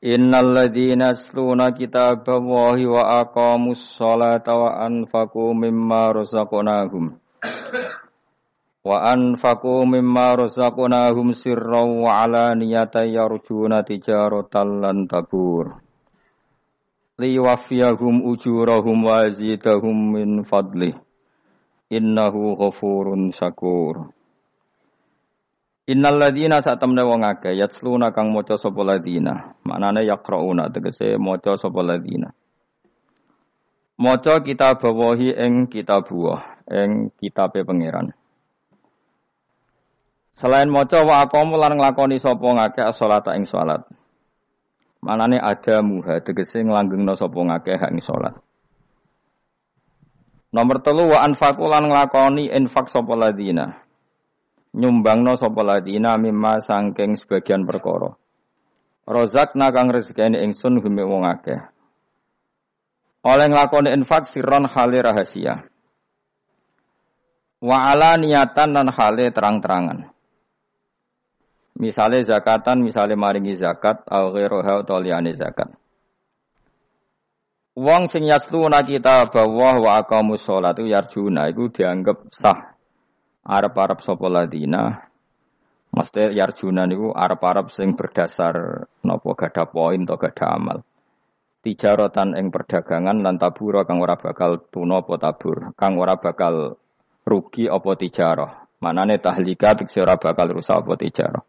Innal ladzina yasluna kitaballahi wa aqamus sholata wa anfaqu mimma razaqnahum. Wa anfaqu mimma razaqnahum sirran wa alaniyatan yarjuna tijaratan lan tabur. Liwafiyahum ujurahum wa zidahum min fadlih innahu ghafurun syakur Innal ladina saat temne wong akeh yatsluna kang maca sapa ladina. Maknane yaqrauna tegese maca sapa ladina. Maca kitab bawahi ing kitab buah, ing kitabe pangeran. Selain maca wa aqamu lan nglakoni sapa ngakeh salat ing salat. Manane ada muha tegese nglanggengno sapa ngakeh ing salat. Nomor telu wa anfaqu lan nglakoni infak sapa ladina nyumbangno sapa ladina mimma sangking sebagian perkara. Rozakna kang rezekine ingsun gume wong akeh. Oleh nglakoni infak sirron hale rahasia. Wa ala niatan dan hale terang-terangan. Misale zakatan, misale maringi zakat, au ghairuha utawa zakat. Wong sing yasluna kita bawah wa aqamus sholat itu yarjuna iku dianggap sah Arab-Arab sapa ladina Mesti yarjuna niku Arab-Arab sing berdasar napa gada poin atau gada amal. Tijarotan ing perdagangan lan tabura kang ora bakal tuna apa tabur, kang ora bakal rugi apa tijarah. Manane tahlika tekse ora bakal rusak apa tijarah.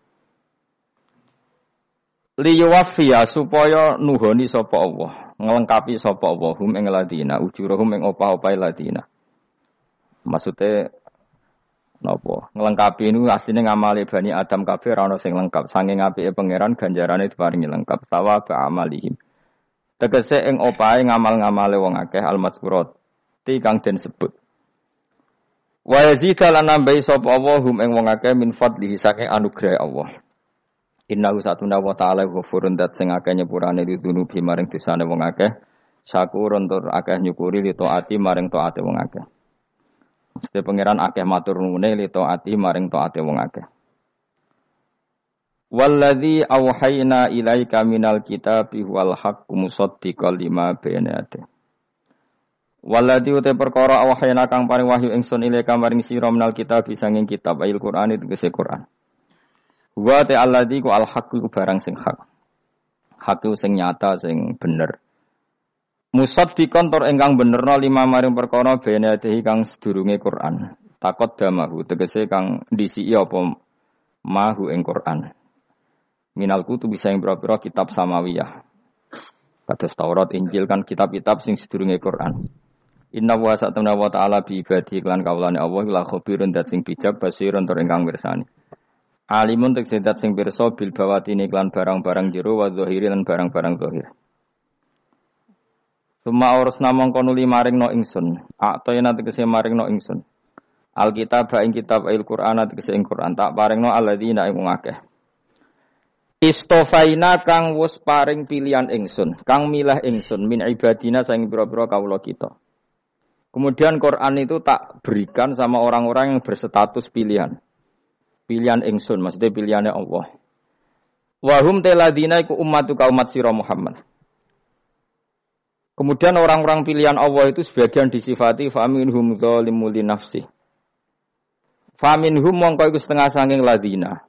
Liyuwafiya supaya nuhoni sapa Allah, ngelengkapi sapa Allah hum ing ladina, ujurahum ing opah-opah ladina. Maksudnya Nopo ngelengkapi ini aslinya ngamali bani Adam kabeh rano sing lengkap. Saking apike pangeran ganjarane diparingi lengkap. Tawa ke amalihim. Tegese ing opahe ngamal-ngamale wong akeh al-mazkurat. Ti kang den sebut. Wa yazida lan nambahi sapa Allah hum ing wong akeh min fadlihi saking anugerah Allah. Innahu satuna wa ta'ala ghafurun dat sing akeh nyepurane didunubi maring dosane wong akeh. Syakurun tur akeh nyukuri li taati maring taate wong akeh. Mesti pangeran akeh matur nuwune li taati maring taate wong akeh. Walladzi auhayna ilaika minal kitabi wal haqqu musaddiqal lima yadayhi. Walladzi ute perkara auhayna kang paring wahyu ingsun ilaika maring sira minal kitab sanging kitab ayil Qur'an itu kese Qur'an. Wa te alladzi ku al haqqu barang sing hak. Hak sing nyata sing bener. Musad dikontor engkang benerno lima maring perkara bene adehi kang sedurunge Quran. Takot damahu tegese kang disi apa mahu ing Quran. Minal kutu bisa yang berapa kitab samawiyah. Kados Taurat, Injil kan kitab-kitab sing sedurunge Quran. Inna wa sa'tamna wa ta'ala bi ibadi iklan kaulane Allah la khabirun dat sing bijak basirun tur ingkang mirsani. Alimun tek sedat sing pirsa bil bawati iklan barang-barang jero wa zahiri lan barang-barang zahir. Suma urus namong konuli maring no ingsun. Aktoyna tegese maring no ingsun. Alkitab ing kitab il Qur'an tegese ing Qur'an tak paring no alladzina ing akeh. Istofaina kang wus paring pilihan ingsun, kang milah ingsun min ibadina saing pira-pira kawula kita. Kemudian Quran itu tak berikan sama orang-orang yang berstatus pilihan. Pilihan ingsun, maksudnya pilihannya Allah. Wahum teladina iku ummatu umat sira Muhammad. Kemudian orang-orang pilihan Allah itu sebagian disifati faminhum zalimu li nafsi. Faminhum mongko iku setengah sanging ladina.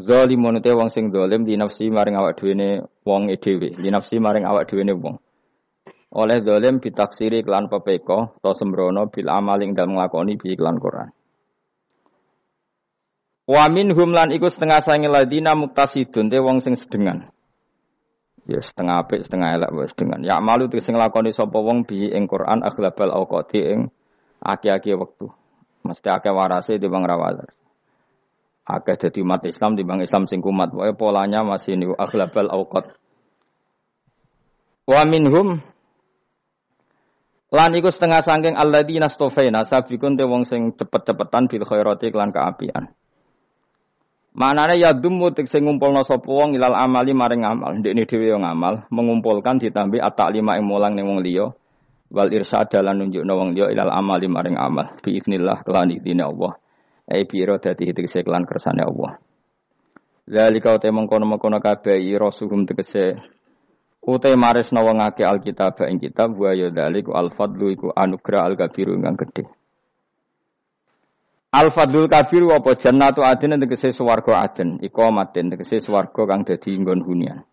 Zalimun te wong sing zalim di nafsi maring awak dhewe wong e dhewe, di nafsi maring awak dhewe wong. Oleh zalim bitaksiri klan pepeko to sembrono bil amaling dalem nglakoni bi iklan Quran. Wa minhum lan iku setengah sanging ladina muktasidun te wong sing sedengan. Ya setengah apik, setengah elek wis dengan. Ya malu sing nglakoni sapa wong bi ing Quran aghlabal awqati ing aki-aki wektu. Mesti akeh warase di bang rawal. Akeh dadi umat Islam di bang Islam sing kumat. Pokoke polanya masih niku aghlabal awqat. Wa minhum lan iku setengah sangking alladzina stofaina sabikun te wong sing cepet-cepetan bil khairati kelan kaapian. Manane ya dumu sing ngumpulna sapa wong ilal amali maring amal. Ndekne dhewe yo ngamal, mengumpulkan ditambi at-ta'lima ing mulang ning wong liya. Wal irsad dalan nunjukna wong liya ilal amali maring amal. Bi idznillah kelan idine Allah. Ai bi iradati tegese kelan kersane Allah. Zalika uta mengkono-mengkono kabeh rasulum tegese Utai maris nawa ngake alkitab ing kitab wa ya dalik al fadlu iku anugerah al kabiru kang gedhe. Al fadlul kabir apa jannatu adin tegese swarga adin, iqamatin tegese swarga kang dadi nggon hunian.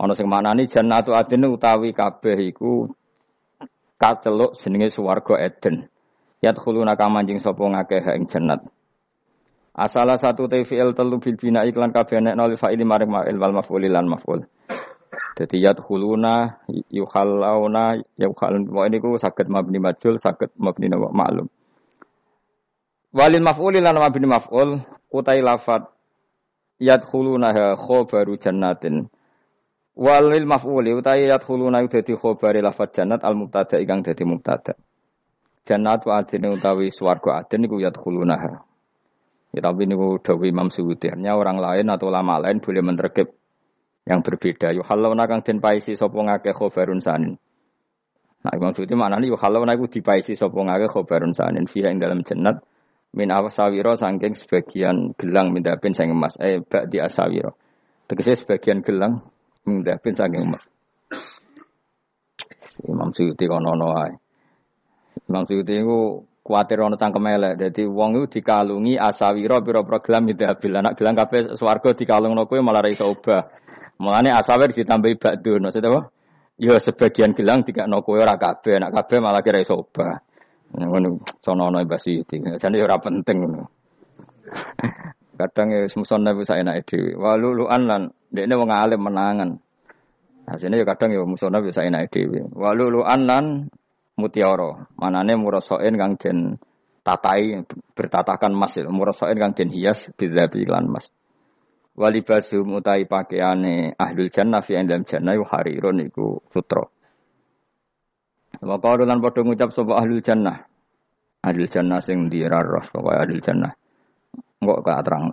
Ana sing maknani jannatu adin utawi kabeh iku kateluk jenenge swarga Eden. Yadkhuluna kang manjing sapa ngakeh ing jannat. Asala satu TVL telu bil bina iklan kabeh nek nol fa'ili maring ma'il wal maf'ul lan maf'ul. Dadi yadkhuluna yukhallawna yukhallun ini ku saged mabni majul saged mabni maklum. Walil maf'uli lan mabni maf'ul utai lafat yadkhuluna khobaru jannatin. Walil maf'uli utai yadkhuluna dadi khobari lafat jannat al mubtada ikang dadi mubtada. Jannat wa adin utawi swarga adin iku yadkhuluna. Ya, tapi niku dawi Imam Suyuti. orang lain atau lama lain boleh menerkib yang berbeda. Yuhallawna kang den paisi sapa ngake khobarun sanin. Nah Imam Suyuti maknane yuhallawna iku dipaisi sapa ngake khobarun sanin fiha ing dalam jannat min awasawiro sangking sebagian gelang mindapin sang emas. Eh bak di asawiro. Tegese sebagian gelang mindapin sangking emas. Imam Suyuti kono no Imam Suyuti itu kuatir ono cangkem elek. Dadi wong iku dikalungi asawiro pira-pira gelang mindapin anak gelang kabeh swarga dikalungno kowe malah ra iso obah. Mulane asawir ditambahi bakdo maksud apa? Ya sebagian gelang dikakno kowe ora kabeh. Anak kabeh malah kira iso obah Ngono sono-ono Mbah Siti. Jane ora penting ngono. Kadang ya semuson nabi saya naik dewi. Waluluan lan dekne wong alim menangan. Hasilnya ya kadang ya musuh nabi saya naik dewi. Waluluan lan mutiara. Manane murasoin kang den tatai bertatakan emas ya. Murasoin kang den hias bidzabi lan emas. Walibasum utai pakaiane ahlul jannah fi dalam jannah harirun iku sutra. Wa qalu lan padha ngucap sapa ahlul jannah. Ahlul jannah sing dirarah sapa ahlul jannah. Engko ka terang.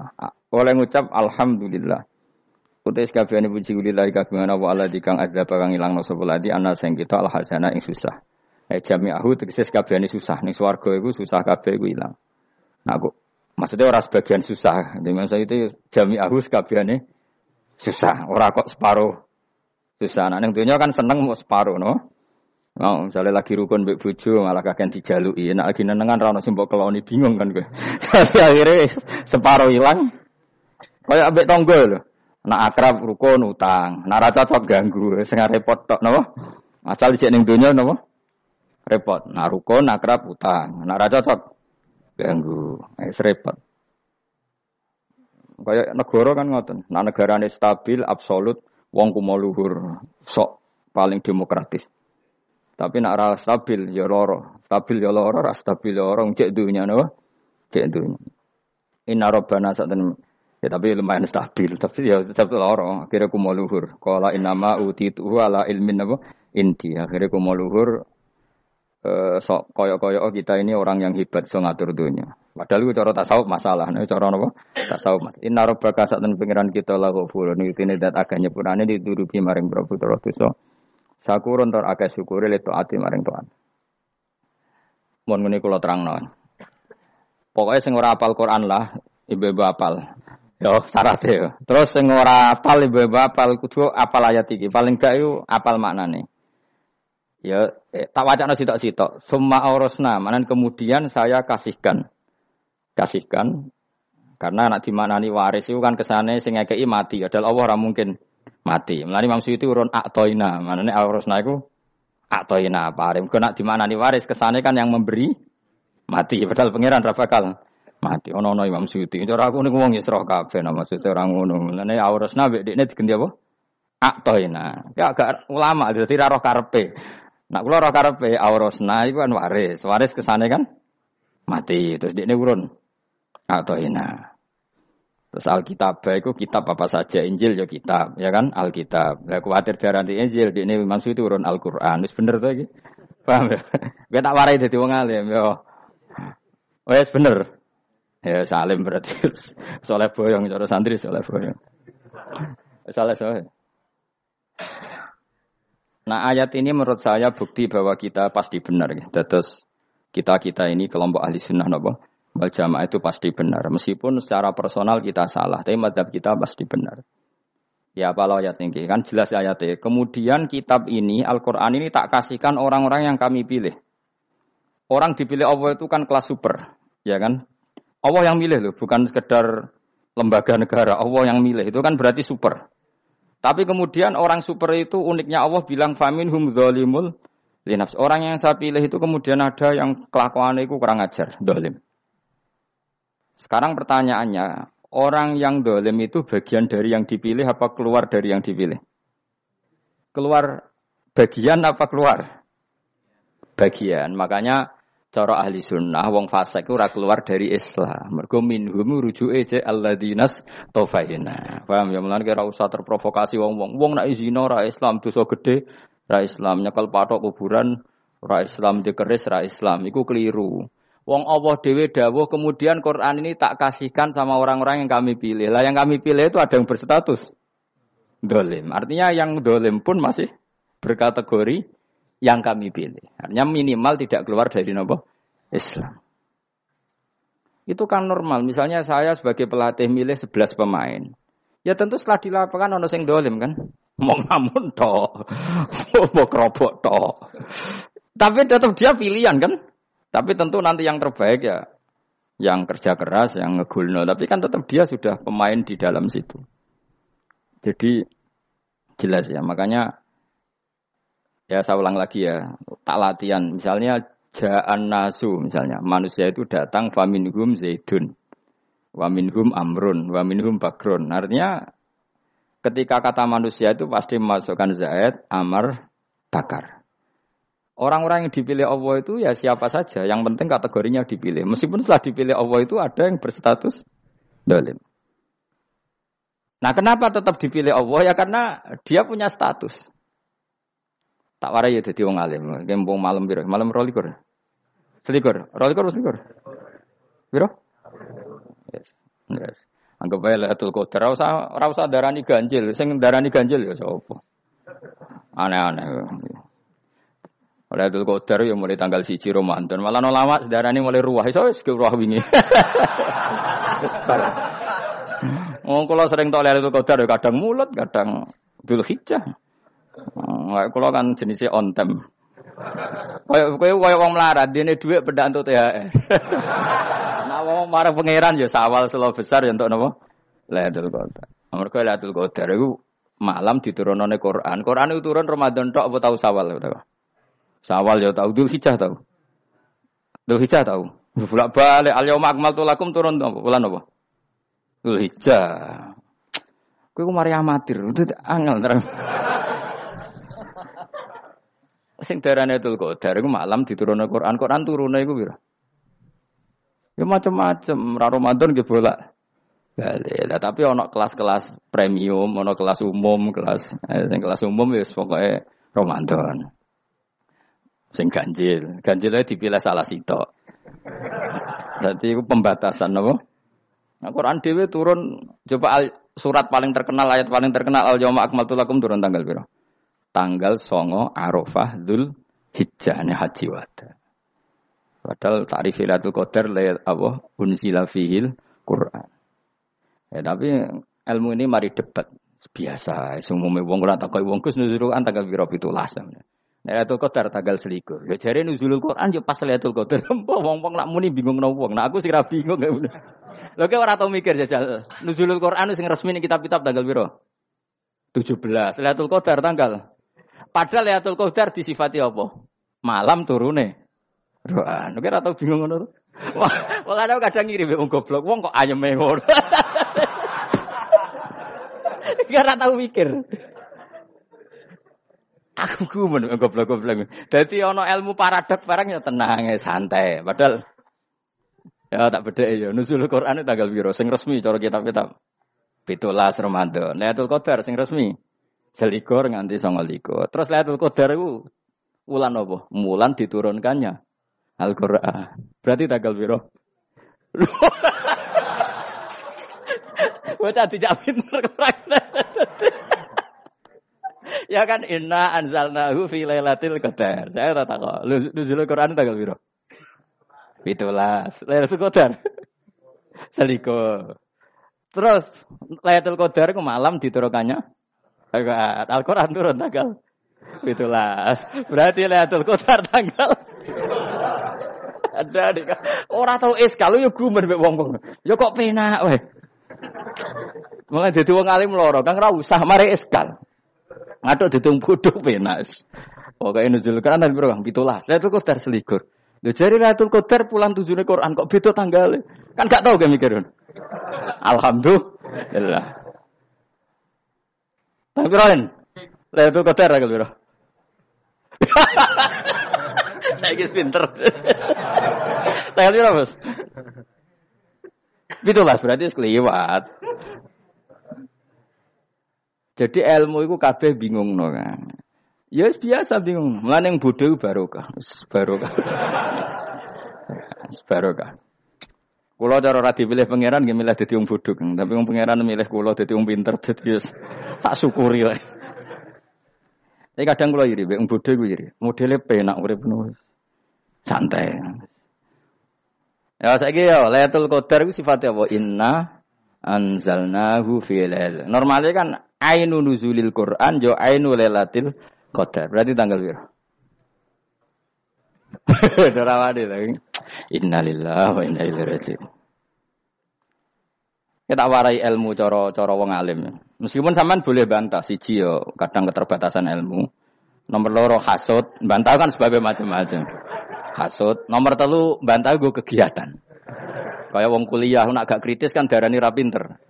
Oleh ngucap alhamdulillah. Utais kabehane puji lillahi kagungan wa ala dikang adzab kang ilangno sapa ladi ana sing kita al hasana ing susah. Eh jami'ahu tegese kabehane susah ning swarga iku susah kabeh iku ilang. Nah kok maksudnya orang sebagian susah. Jadi maksud itu jami'ahu kabehane susah, ora kok separuh susah. Nah ning dunya kan seneng mau separuh no. Oh, misalnya lagi rukun mbek bojo malah kakek dijalui. Nek lagi nenengan ra ono sing mbok keloni bingung kan kowe. Jadi akhirnya separuh hilang. Kayak ambek tonggo lho. Nak akrab rukun utang, nak ra cocok ganggu, sing repot tok napa? Asal dicek ning donya napa? Repot. Nak rukun akrab utang, nak ra cocok ganggu. Eh repot. Kayak negara kan ngoten. Nah negarane stabil, absolut, wong kumo luhur, sok paling demokratis. Tapi nak ora stabil ya loro. Stabil ya loro, ora stabil ya loro cek dunya napa? Cek dunya. Inna rabbana satan ya tapi lumayan stabil, tapi ya tetap loro. Akhirnya ku mau luhur. Qala innama utitu ala ilmin apa? Inti. Akhirnya ku mau luhur eh sok koyo-koyo kita ini orang yang hebat so ngatur dunia. Padahal itu cara tasawuf masalah, nih cara apa? Tasawuf mas. Inna rabbaka satan pengiran kita ghafurun. Itu ini dat agaknya purane diturupi maring Prabu Dosa. Sakurun tor akeh syukure le taati maring Tuhan. Mun ngene kula terangno. Pokoknya sing ora apal Quran lah, ibu-ibu apal. Yo syaratnya yo. Terus sing ora apal ibu-ibu apal kudu apal ayat iki. Paling gak yo apal maknane. Ya, eh, tak wacana sitok-sitok. Summa aurosna, manan kemudian saya kasihkan. Kasihkan. Karena anak dimanani waris itu kan kesane sing ngekei mati. Adalah Allah ora mungkin mati. Melani Imam Suyuti urun aktoina. Mana nih arusna itu aktoina parim. Di mana nih waris ke sana kan yang memberi mati. Padahal pangeran rafakal mati. Ono ono Imam Suyuti. Cara aku nih ngomong Isra kafe. Nama maksudnya orang ngono. Melani arusna bek ini diganti apa? Aktoina. Ya agak ulama. Jadi roh karpe. Nak kula roh karpe aurosna itu kan waris. Waris ke sana kan mati. Terus dia urun aktoina. Terus Alkitab itu kitab apa saja, Injil ya kitab, ya kan? Alkitab. Lah kuwatir darah di Injil, di ini maksud turun Al-Qur'an. Wis bener to iki. Paham ya? Gue tak warai dadi wong alim yo. Wes bener. Ya salim berarti. Soleh boyong cara santri soleh boyong. Soleh soleh. Nah ayat ini menurut saya bukti bahwa kita pasti benar. Ya. Terus kita kita ini kelompok ahli sunnah nopo wal jamaah itu pasti benar. Meskipun secara personal kita salah, tapi madhab kita pasti benar. Ya apa ayat ini kan jelas ayatnya. Kemudian kitab ini Al-Quran ini tak kasihkan orang-orang yang kami pilih. Orang dipilih Allah itu kan kelas super, ya kan? Allah yang milih loh, bukan sekedar lembaga negara. Allah yang milih itu kan berarti super. Tapi kemudian orang super itu uniknya Allah bilang famin hum zalimul linafs. Orang yang saya pilih itu kemudian ada yang kelakuan itu kurang ajar, dolim. Sekarang pertanyaannya, orang yang dolim itu bagian dari yang dipilih apa keluar dari yang dipilih? Keluar bagian apa keluar? Bagian. Makanya cara ahli sunnah wong fasik ora keluar dari Islam. Mergo minhum rujuke je alladinas tofaina. Paham ya mulane kira usah terprovokasi wong-wong. Wong nak zina ora Islam dosa gede, ora Islam nyekel patok kuburan, ora Islam dikeris ora Islam. Iku keliru. Wong Allah dewe dawuh kemudian Quran ini tak kasihkan sama orang-orang yang kami pilih. Lah yang kami pilih itu ada yang berstatus dolim. Artinya yang dolim pun masih berkategori yang kami pilih. Artinya minimal tidak keluar dari nopo Islam. Itu kan normal. Misalnya saya sebagai pelatih milih 11 pemain. Ya tentu setelah di lapangan ono sing dolim kan. Mau ngamun toh. Mau kerobok toh. Tapi tetap dia pilihan kan. Tapi tentu nanti yang terbaik ya yang kerja keras, yang ngegulno. Tapi kan tetap dia sudah pemain di dalam situ. Jadi jelas ya. Makanya ya saya ulang lagi ya. Tak latihan. Misalnya ja'an nasu misalnya. Manusia itu datang faminhum zaidun. Waminhum amrun. Waminhum bakrun. Artinya ketika kata manusia itu pasti memasukkan zaid, amar, bakar. Orang-orang yang dipilih Allah itu ya siapa saja. Yang penting kategorinya dipilih. Meskipun setelah dipilih Allah itu ada yang berstatus dolim. Nah kenapa tetap dipilih Allah? Ya karena dia punya status. Tak warai ya jadi wong alim. Gembong malam biru. Malam rolikur. Selikur. Rolikur selikur. Biru? Yes. yes. Anggap aja Lailatul Qadar. Ora usah darani ganjil. Sing darani ganjil ya sapa? Aneh-aneh. Abdul Qadar ya mulai tanggal siji Ramadan. Malah no lama sedarane mulai ruah. Iso wis ruah wingi. Oh, kalau sering tau Lailatul Qadar ya kadang mulut, kadang Dzul Hijjah. Oh, kalau kan jenisnya on time. Kayak kowe koyo wong melarat, dene dhuwit THR. nah wong marah pangeran ya sawal selo besar ya untuk napa? Lailatul Qadar. Mergo Lailatul Qadar iku malam diturunone Quran. Quran itu turun Ramadan tok apa tau sawal udah. Sawal ya tahu, Dzul Hijjah tahu. Dzul Hijjah tahu. Bolak balik al yauma akmaltu lakum turun apa? Bulan apa? Dzul Hijjah. Kowe mari amatir, itu angel terang. Sing darane Dzul Qadar iku malam diturunne Quran. Quran turune iku pira? Ya macam-macam, ra Ramadan ge bolak. Balik. Lah tapi ono kelas-kelas premium, ono kelas umum, kelas eh, kelas umum ya pokoknya Ramadan sing ganjil. Ganjilnya dipilih salah sitok. Jadi itu pembatasan apa? Nah, Quran dewi turun coba al, surat paling terkenal ayat paling terkenal al yauma akmaltu lakum turun tanggal berapa? Tanggal songo Arafah Dzul Hijjah haji wada. Padahal ta'rif Lailatul Qadar la apa unzila fihil Quran. Ya tapi ilmu ini mari debat biasa. Semua wong ora takoki wong Gus nuzul tanggal piro 17. Lailatul Qadar tanggal selikur. Ya jare nuzulul Quran ya pas Lailatul Qadar. Wong-wong lak muni bingung nopo wong. Nah aku sih ra bingung. Lho kok ora tau mikir jajal. Nuzulul Quran sing resmi ning kitab-kitab tanggal piro? 17. Lailatul Qadar tanggal. Padahal Lailatul Qadar disifati apa? Malam turune. Kok ora tau bingung ngono. Wong kadang kadang ngirim wong goblok. Wong kok ayeme ngono. Gak ora tau mikir. Aku gumun goblok-goblok. Dadi ana ilmu paradok barang ya tenang ya santai. Padahal Ya tak beda ya. Nuzul Quran tanggal biru. Sing resmi cara kitab-kitab. Pitulas Ramadan. Lailatul Qadar sing resmi. Selikur nganti likur. Terus Lailatul Qadar itu ulan apa? Mulan diturunkannya Al-Qur'an. Berarti tanggal biru. Bocah dijak pinter Ya kan inna anzalnahu fi lailatul qadar. Saya tak tahu. Nuzul Quran tanggal biru. Pitulas. Lailatul Qadar. Seliko. Terus Lailatul Qadar ke malam diturunkannya Al-Qur'an turun tanggal Pitulas. Berarti Lailatul Qadar tanggal ada nih. Orang tahu es kalau ya gumen mbek wong Ya kok penak weh. Dadi wong alim loro, Kang ora usah mari eskal. Ngaduk ditung bodho penak. Pokoke nuzul kan dan biro Kang 17. Lailatul Qadar selikur. Lho jari Lailatul Qadar pulang tujuhnya Quran kok beda tanggalnya. Kan gak tahu gak mikirin. Alhamdulillah. Tapi Roin, Lailatul Qadar tanggal biro. Saya kis pinter. Tanggal biro Bos? Itulah berarti kelewat. Jadi ilmu itu kabeh bingung no kan. Ya biasa bingung. Mulane yang bodoh barokah. Barokah. barokah. Kulo cara ora dipilih pangeran nggih milih dadi wong bodho, tapi wong pangeran milih kulo dadi wong pinter dadi tak syukuri wae. Tapi kadang kulo iri, wong bodho iku iri. Modele penak urip ngono. Santai. Ya saiki ya Lailatul Qadar iku sifatnya apa? Inna anzalnahu fi lail. Normalnya kan ainu nuzulil Quran yo ainu lailatul Qadar. Berarti tanggal berapa? Dorawadi lagi. Innalillahi wa inna ilaihi raji'un. Kita warai ilmu coro coro wong alim. Meskipun sampean boleh bantah siji yo kadang keterbatasan ilmu. Nomor loro hasut, bantah kan sebagai macam-macam. Hasut. Nomor telu bantah gue kegiatan. Kayak wong kuliah nak gak kritis kan darani ra pinter.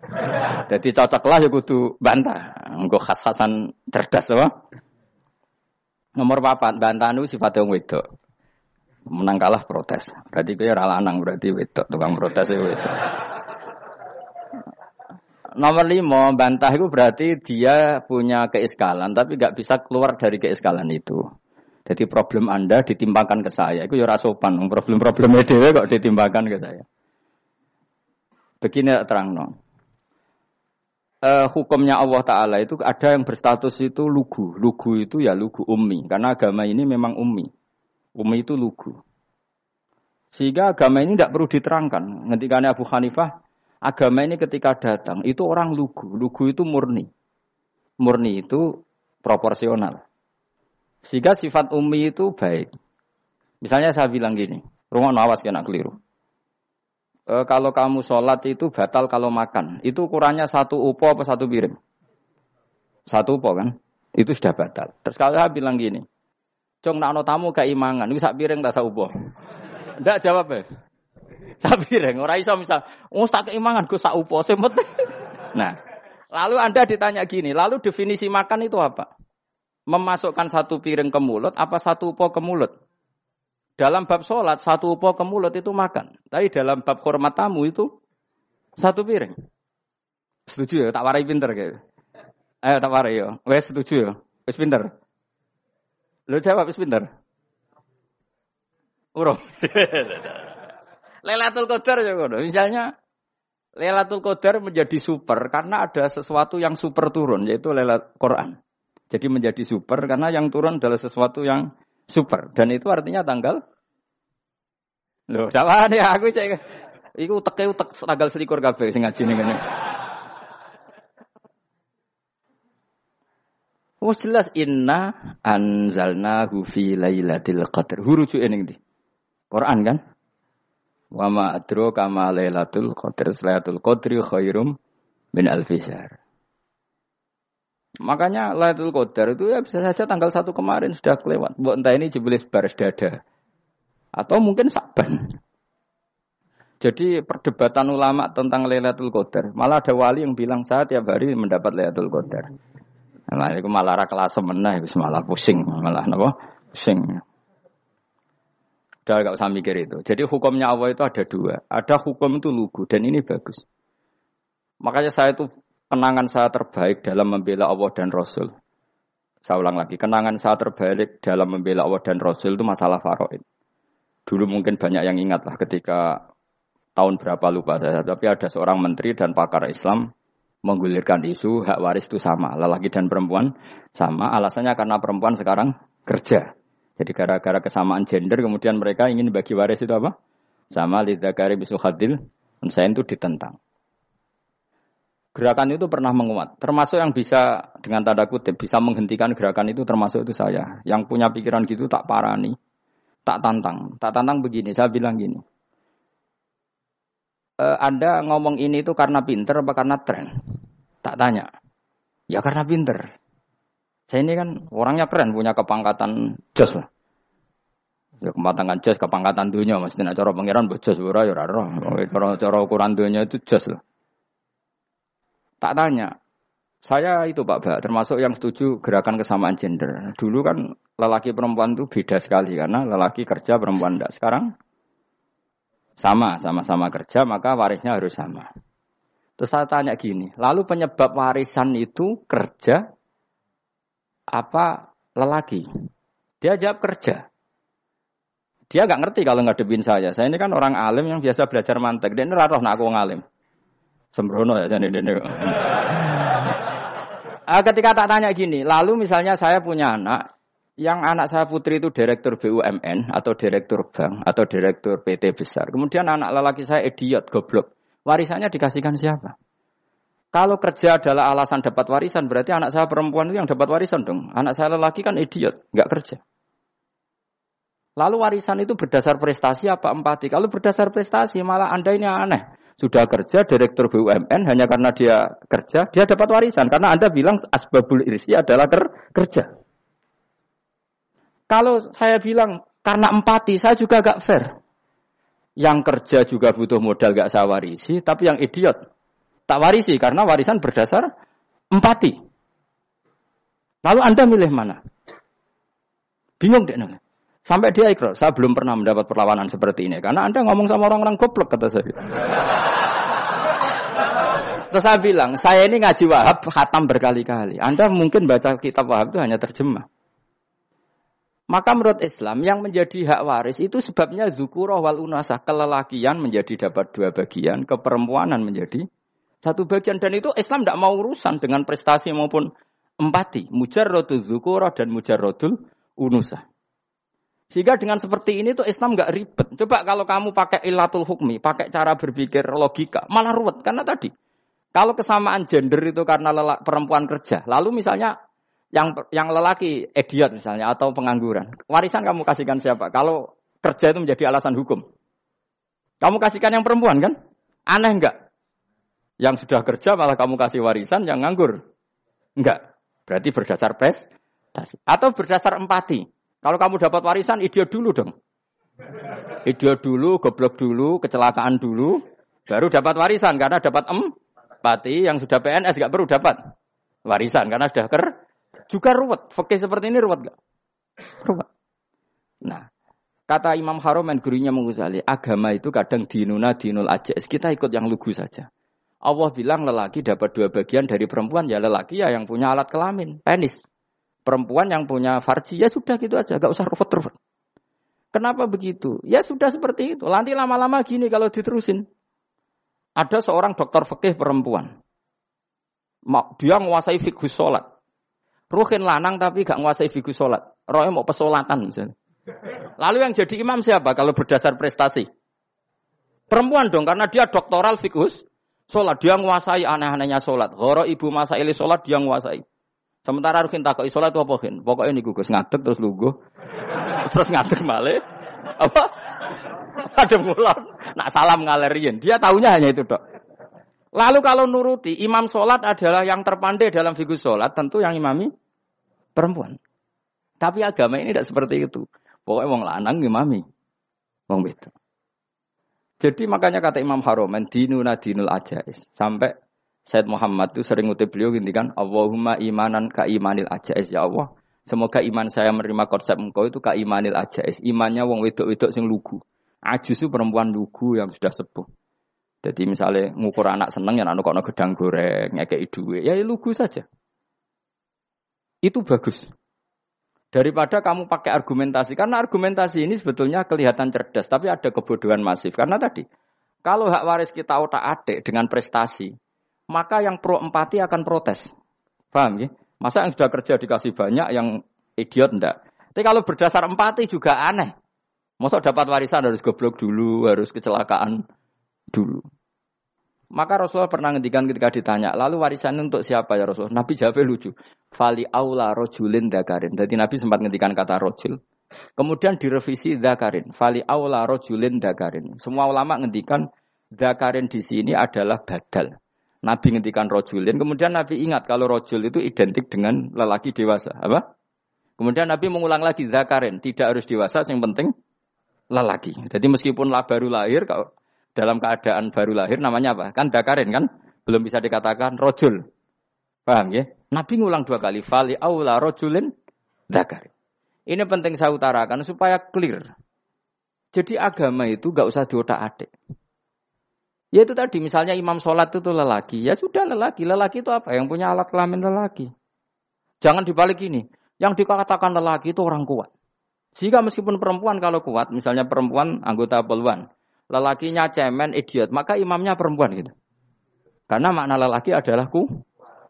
Jadi cocoklah ya kudu bantah. Engko khas-khasan cerdas apa? Nomor papat, bantanu sifat yang wedok. Menang kalah protes. Berarti gue ora lanang berarti wedok, tukang protes itu wedok. Nomor lima, bantah itu berarti dia punya keiskalan, tapi gak bisa keluar dari keiskalan itu. Jadi problem Anda ditimbangkan ke saya, itu ya sopan. Problem-problemnya dewe kok ditimbangkan ke saya. Begini terang no uh, hukumnya Allah Ta'ala itu ada yang berstatus itu lugu. Lugu itu ya lugu ummi. Karena agama ini memang ummi. Ummi itu lugu. Sehingga agama ini tidak perlu diterangkan. Ketika Abu Hanifah, agama ini ketika datang, itu orang lugu. Lugu itu murni. Murni itu proporsional. Sehingga sifat ummi itu baik. Misalnya saya bilang gini, rumah nawas kena keliru e, kalau kamu sholat itu batal kalau makan. Itu ukurannya satu upo apa satu piring? Satu upo kan? Itu sudah batal. Terus kalau saya bilang gini, Cong nak tamu keimangan, itu sak piring tak upo. Ndak jawab ya. Sak piring, orang iso misal, oh tak keimangan gue sak upo, Nah, lalu Anda ditanya gini, lalu definisi makan itu apa? Memasukkan satu piring ke mulut, apa satu upo ke mulut? Dalam bab sholat, satu upo ke mulut itu makan. Tapi dalam bab hormat tamu itu satu piring. Setuju ya? Tak warai pinter kayak. Ayo tak warai ya. Wes setuju ya? Wes pinter. Lo jawab wes pinter. Urung. Lailatul Qadar ya Misalnya Lailatul Qadar menjadi super karena ada sesuatu yang super turun yaitu Lailatul Quran. Jadi menjadi super karena yang turun adalah sesuatu yang super. Dan itu artinya tanggal Loh, sama nih aku cek. Iku teke utek tanggal selikur kabeh sing ngaji ning ngene. Jelas inna anzalnahu fi lailatul qadar. Huruju ning ndi? Quran kan? Wa ma adraka ma lailatul qadar. Lailatul qadri khairum min alfi syahr. Makanya Lailatul Qadar itu ya bisa saja tanggal satu kemarin sudah kelewat. Buat entah ini jebelis baris dada. Atau mungkin saban. Jadi perdebatan ulama tentang Lailatul Qadar. Malah ada wali yang bilang saya tiap hari mendapat Lailatul Qadar. Nah, itu malah kelas meneh, malah pusing, malah napa? Pusing. Udah gak usah mikir itu. Jadi hukumnya Allah itu ada dua. Ada hukum itu lugu dan ini bagus. Makanya saya itu kenangan saya terbaik dalam membela Allah dan Rasul. Saya ulang lagi, kenangan saya terbaik dalam membela Allah dan Rasul itu masalah faraid. Dulu mungkin banyak yang ingat lah ketika tahun berapa lupa saya, tapi ada seorang menteri dan pakar Islam menggulirkan isu hak waris itu sama, lelaki dan perempuan sama. Alasannya karena perempuan sekarang kerja. Jadi gara-gara kesamaan gender kemudian mereka ingin bagi waris itu apa? Sama lidakari bisu hadil, saya itu ditentang. Gerakan itu pernah menguat, termasuk yang bisa dengan tanda kutip bisa menghentikan gerakan itu termasuk itu saya. Yang punya pikiran gitu tak parani, tak tantang, tak tantang begini. Saya bilang gini, e, Anda ngomong ini itu karena pinter apa karena tren? Tak tanya. Ya karena pinter. Saya ini kan orangnya keren, punya kepangkatan jos lah. Ya kepangkatan jos, kepangkatan dunia, nak cara pangeran buat jos ya Cara cara ukuran dunia itu jos lah. Tak tanya. Saya itu Pak Bak, termasuk yang setuju gerakan kesamaan gender. Dulu kan lelaki perempuan itu beda sekali karena lelaki kerja perempuan tidak. Sekarang sama, sama-sama kerja maka warisnya harus sama. Terus saya tanya gini, lalu penyebab warisan itu kerja apa lelaki? Dia jawab kerja. Dia nggak ngerti kalau ngadepin saya. Saya ini kan orang alim yang biasa belajar mantek. Dia ini raro nak aku ngalim. Sembrono ya jadi ini. Ah, ketika tak tanya gini, lalu misalnya saya punya anak, yang anak saya putri itu direktur BUMN atau direktur bank atau direktur PT besar. Kemudian anak lelaki saya idiot, goblok. Warisannya dikasihkan siapa? Kalau kerja adalah alasan dapat warisan, berarti anak saya perempuan itu yang dapat warisan dong. Anak saya lelaki kan idiot, nggak kerja. Lalu warisan itu berdasar prestasi apa empati? Kalau berdasar prestasi, malah Anda ini aneh. Sudah kerja direktur BUMN hanya karena dia kerja, dia dapat warisan. Karena Anda bilang asbabul irsi adalah ker kerja. Kalau saya bilang karena empati, saya juga gak fair. Yang kerja juga butuh modal gak saya warisi, tapi yang idiot Tak warisi karena warisan berdasar empati. Lalu Anda milih mana? Bingung deh. Sampai dia ikrar, saya belum pernah mendapat perlawanan seperti ini. Karena Anda ngomong sama orang-orang goblok, kata saya. Terus saya bilang, saya ini ngaji wahab, khatam berkali-kali. Anda mungkin baca kitab wahab itu hanya terjemah. Maka menurut Islam yang menjadi hak waris itu sebabnya zukuroh wal unasah. Kelelakian menjadi dapat dua bagian, keperempuanan menjadi satu bagian dan itu Islam tidak mau urusan dengan prestasi maupun empati. Mujarrodul zukura dan mujarrodul unusa. Sehingga dengan seperti ini tuh Islam nggak ribet. Coba kalau kamu pakai ilatul hukmi, pakai cara berpikir logika, malah ruwet. Karena tadi, kalau kesamaan gender itu karena lelak, perempuan kerja, lalu misalnya yang yang lelaki idiot misalnya atau pengangguran, warisan kamu kasihkan siapa? Kalau kerja itu menjadi alasan hukum, kamu kasihkan yang perempuan kan? Aneh enggak? Yang sudah kerja malah kamu kasih warisan yang nganggur. Enggak. Berarti berdasar prestasi. Atau berdasar empati. Kalau kamu dapat warisan, idiot dulu dong. Idiot dulu, goblok dulu, kecelakaan dulu. Baru dapat warisan. Karena dapat empati. Yang sudah PNS enggak perlu dapat warisan. Karena sudah ker. Juga ruwet. Fakih seperti ini ruwet enggak? Ruwet. Nah, Kata Imam Haromen gurunya mengusali, agama itu kadang dinuna dinul aja. Kita ikut yang lugu saja. Allah bilang lelaki dapat dua bagian dari perempuan, ya lelaki ya yang punya alat kelamin, penis. Perempuan yang punya farji, ya sudah gitu aja, gak usah ruwet-ruwet. Kenapa begitu? Ya sudah seperti itu. Nanti lama-lama gini kalau diterusin. Ada seorang dokter fikih perempuan. Dia menguasai fikih sholat. Ruhin lanang tapi gak menguasai fikih sholat. Rohnya mau pesolatan misalnya. Lalu yang jadi imam siapa kalau berdasar prestasi? Perempuan dong, karena dia doktoral fikus Sholat, dia menguasai aneh-anehnya sholat. Goro ibu masa ili sholat, dia menguasai. Sementara Rukin takut sholat itu apa kan? Pokoknya ini gugus ngadeg terus lugu. terus ngadeg male. Apa? Ada mulon. Nak salam ngalerin. Dia tahunya hanya itu dok. Lalu kalau nuruti, imam sholat adalah yang terpandai dalam figur sholat. Tentu yang imami perempuan. Tapi agama ini tidak seperti itu. Pokoknya wong lanang imami. Wong beda. Jadi makanya kata Imam Haromen, dinuna dinul ajais. Sampai Said Muhammad itu sering ngutip beliau gini kan, Allahumma imanan ka imanil ajais. Ya Allah, Semoga iman saya menerima konsep engkau itu kaimanil ajais. Imannya wong wedok-wedok sing lugu. Ajus itu perempuan lugu yang sudah sepuh. Jadi misalnya ngukur anak seneng ya anak kono gedang goreng, ngekei duit, ya lugu saja. Itu bagus. Daripada kamu pakai argumentasi, karena argumentasi ini sebetulnya kelihatan cerdas, tapi ada kebodohan masif. Karena tadi, kalau hak waris kita otak adik dengan prestasi, maka yang pro empati akan protes. Paham ya? Masa yang sudah kerja dikasih banyak, yang idiot enggak. Tapi kalau berdasar empati juga aneh. Masa dapat warisan harus goblok dulu, harus kecelakaan dulu. Maka Rasulullah pernah ngendikan ketika ditanya, lalu warisan untuk siapa ya Rasulullah? Nabi jawabnya lucu. Fali aula rojulin dakarin. Jadi Nabi sempat ngendikan kata rojul. Kemudian direvisi dakarin. Fali aula rojulin dakarin. Semua ulama ngendikan dakarin di sini adalah badal. Nabi ngendikan rojulin, kemudian Nabi ingat kalau rojul itu identik dengan lelaki dewasa. Apa? Kemudian Nabi mengulang lagi zakarin, tidak harus dewasa, yang penting lelaki. Jadi meskipun lah baru lahir, dalam keadaan baru lahir namanya apa? Kan dakarin kan? Belum bisa dikatakan rojul. Paham ya? Nabi ngulang dua kali, fali aula rojulin dakarin. Ini penting saya utarakan supaya clear. Jadi agama itu gak usah diotak adik. Ya itu tadi misalnya imam sholat itu lelaki. Ya sudah lelaki. Lelaki itu apa? Yang punya alat kelamin lelaki. Jangan dibalik ini. Yang dikatakan lelaki itu orang kuat. Sehingga meskipun perempuan kalau kuat, misalnya perempuan anggota poluan, lelakinya cemen, idiot, maka imamnya perempuan gitu. Karena makna lelaki adalah ku,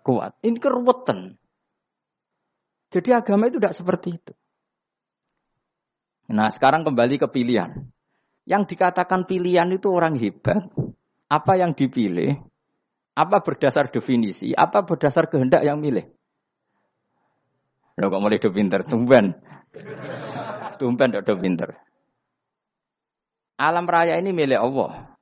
kuat. Ini keruwetan. Jadi agama itu tidak seperti itu. Nah sekarang kembali ke pilihan. Yang dikatakan pilihan itu orang hebat, apa yang dipilih, apa berdasar definisi, apa berdasar kehendak yang milih. Lo kok mulai pinter, tumben. Tumben do pinter. Alam raya ini milik Allah.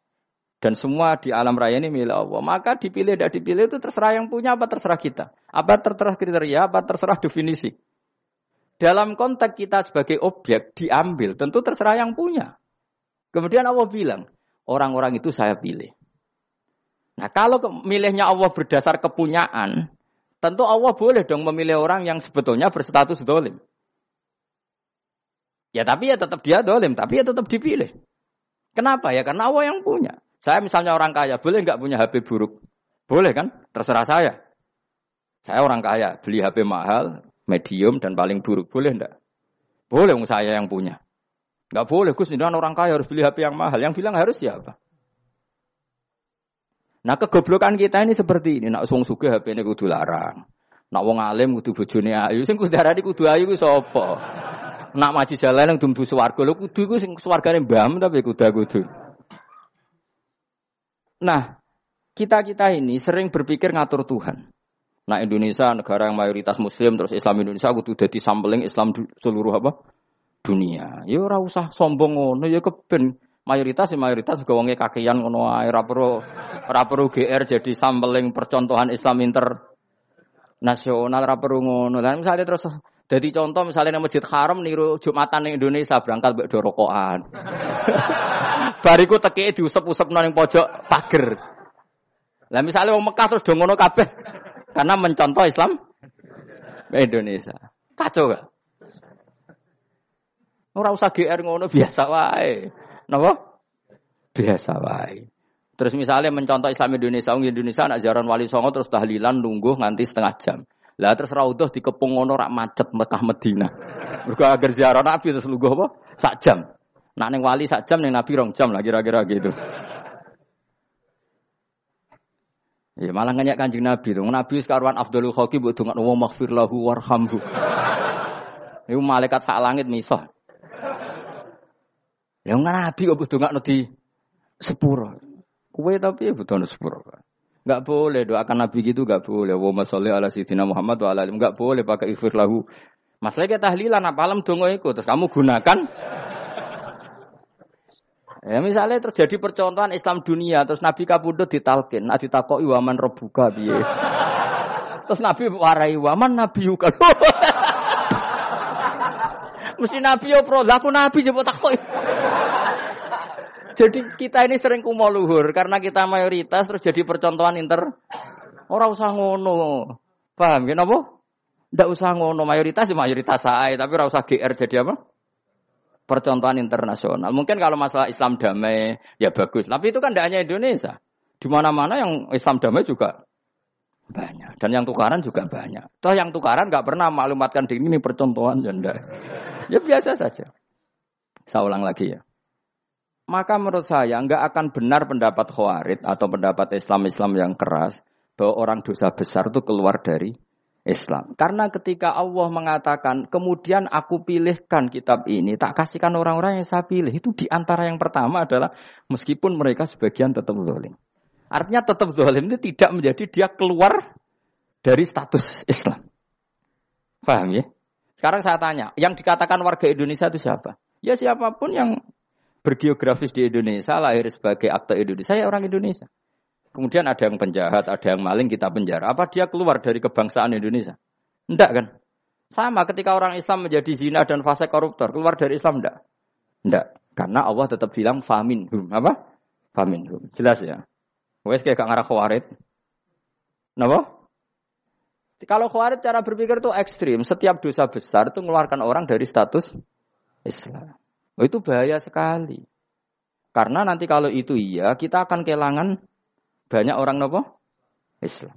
Dan semua di alam raya ini milik Allah. Maka dipilih tidak dipilih itu terserah yang punya apa terserah kita. Apa terserah kriteria, apa terserah definisi. Dalam konteks kita sebagai objek diambil, tentu terserah yang punya. Kemudian Allah bilang, orang-orang itu saya pilih. Nah kalau milihnya Allah berdasar kepunyaan, tentu Allah boleh dong memilih orang yang sebetulnya berstatus dolim. Ya tapi ya tetap dia dolim, tapi ya tetap dipilih. Kenapa ya? Karena Allah yang punya. Saya misalnya orang kaya, boleh nggak punya HP buruk? Boleh kan? Terserah saya. Saya orang kaya, beli HP mahal, medium, dan paling buruk. Boleh enggak? Boleh saya yang punya. Enggak boleh, Gus, orang kaya harus beli HP yang mahal. Yang bilang harus siapa? Nah kegoblokan kita ini seperti ini. Nak wong sugih HP ini kudu larang. Nak wong alim kudu bojone ayu. Sing kudu darani kudu ayu ku sapa? Nak maji jalan yang dumbu swarga lho kudu ku sing swargane mbam tapi kudu kudu. Nah, kita-kita ini sering berpikir ngatur Tuhan. Nah Indonesia negara yang mayoritas muslim terus Islam Indonesia kudu dadi sampling Islam seluruh apa? dunia. Ya ora usah sombong ngono ya keben mayoritas ya mayoritas juga wonge kakean ngono ae ora perlu GR jadi sampeling percontohan Islam inter nasional ora perlu ngono. Misalnya terus jadi contoh misalnya di Masjid Haram niru Jumatan di Indonesia berangkat mbek dorokokan. Bariku teki diusep-usep nang pojok pager. Lah misalnya wong Mekah terus do ngono kabeh karena mencontoh Islam Indonesia. Kacau gak? Ora usah GR ngono biasa wae. Napa? Biasa wae. Terus misalnya mencontoh Islam Indonesia, orang Indonesia anak jaran wali songo terus tahlilan nunggu nganti setengah jam. Lah terus raudhah dikepung ngono rak macet Mekah Medina. Mergo agar ziarah Nabi terus lungguh apa? Sak jam. Nak ning wali sak jam ning Nabi rong jam lah kira-kira gitu. Ya malah nganyak kanjeng Nabi tuh. Nabi sekarwan Abdul Khoki buat dungan wa maghfir lahu warhamhu. Itu malaikat sak langit misah. Ya nabi kok butuh nggak nanti sepuro. Kue tapi ya butuh sepuro. Enggak boleh doakan nabi gitu enggak boleh. Wa masalli ala sayyidina Muhammad wa ala enggak boleh pakai ifir lahu. Masalah kita tahlilan apa alam dongo itu terus kamu gunakan Ya misalnya terjadi percontohan Islam dunia terus Nabi kabudut ditalkin, nah ditakoki waman rebuka piye. terus Nabi warai waman Nabi yukan. Mesti Nabi yo pro, aku Nabi coba takut. Jadi kita ini sering kumo luhur karena kita mayoritas terus jadi percontohan inter. Orang usah ngono. Paham ya napa? Ndak usah ngono mayoritas ya mayoritas saya, tapi ora usah GR jadi apa? Percontohan internasional. Mungkin kalau masalah Islam damai ya bagus, tapi itu kan tidak hanya Indonesia. Di mana-mana yang Islam damai juga banyak dan yang tukaran juga banyak. Toh yang tukaran nggak pernah maklumatkan diri ini percontohan ya Ya biasa saja. Saya ulang lagi ya. Maka menurut saya nggak akan benar pendapat Khawarid atau pendapat Islam-Islam yang keras bahwa orang dosa besar itu keluar dari Islam. Karena ketika Allah mengatakan, kemudian aku pilihkan kitab ini, tak kasihkan orang-orang yang saya pilih. Itu di antara yang pertama adalah meskipun mereka sebagian tetap zalim. Artinya tetap zalim itu tidak menjadi dia keluar dari status Islam. Paham ya? Sekarang saya tanya, yang dikatakan warga Indonesia itu siapa? Ya siapa pun yang bergeografis di Indonesia, lahir sebagai aktor Indonesia, saya orang Indonesia. Kemudian ada yang penjahat, ada yang maling kita penjara. Apa dia keluar dari kebangsaan Indonesia? Enggak kan? Sama ketika orang Islam menjadi zina dan fase koruptor, keluar dari Islam enggak? Enggak. Karena Allah tetap bilang famin hum. Apa? Famin hum. Jelas ya? Wes kayak gak ngarah khawarid. Kenapa? Kalau khawarid cara berpikir itu ekstrim. Setiap dosa besar itu mengeluarkan orang dari status Islam. Oh, itu bahaya sekali. Karena nanti kalau itu iya, kita akan kehilangan banyak orang nopo Islam.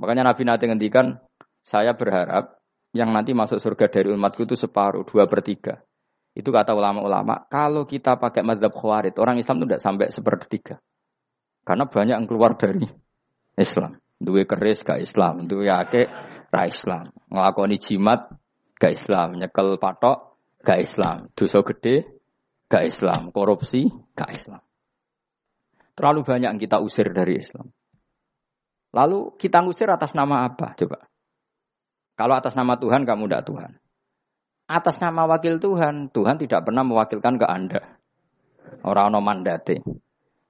Makanya Nabi nanti ngendikan, saya berharap yang nanti masuk surga dari umatku itu separuh, dua per tiga. Itu kata ulama-ulama, kalau kita pakai mazhab khawarid, orang Islam itu tidak sampai sepertiga. Karena banyak yang keluar dari Islam. Dua keris gak Islam, dua ake ra Islam. Ngelakoni jimat gak Islam, nyekel patok gak Islam, dosa gede gak Islam, korupsi gak Islam. Terlalu banyak yang kita usir dari Islam. Lalu kita ngusir atas nama apa? Coba. Kalau atas nama Tuhan, kamu tidak Tuhan. Atas nama wakil Tuhan, Tuhan tidak pernah mewakilkan ke Anda. Orang no mandate.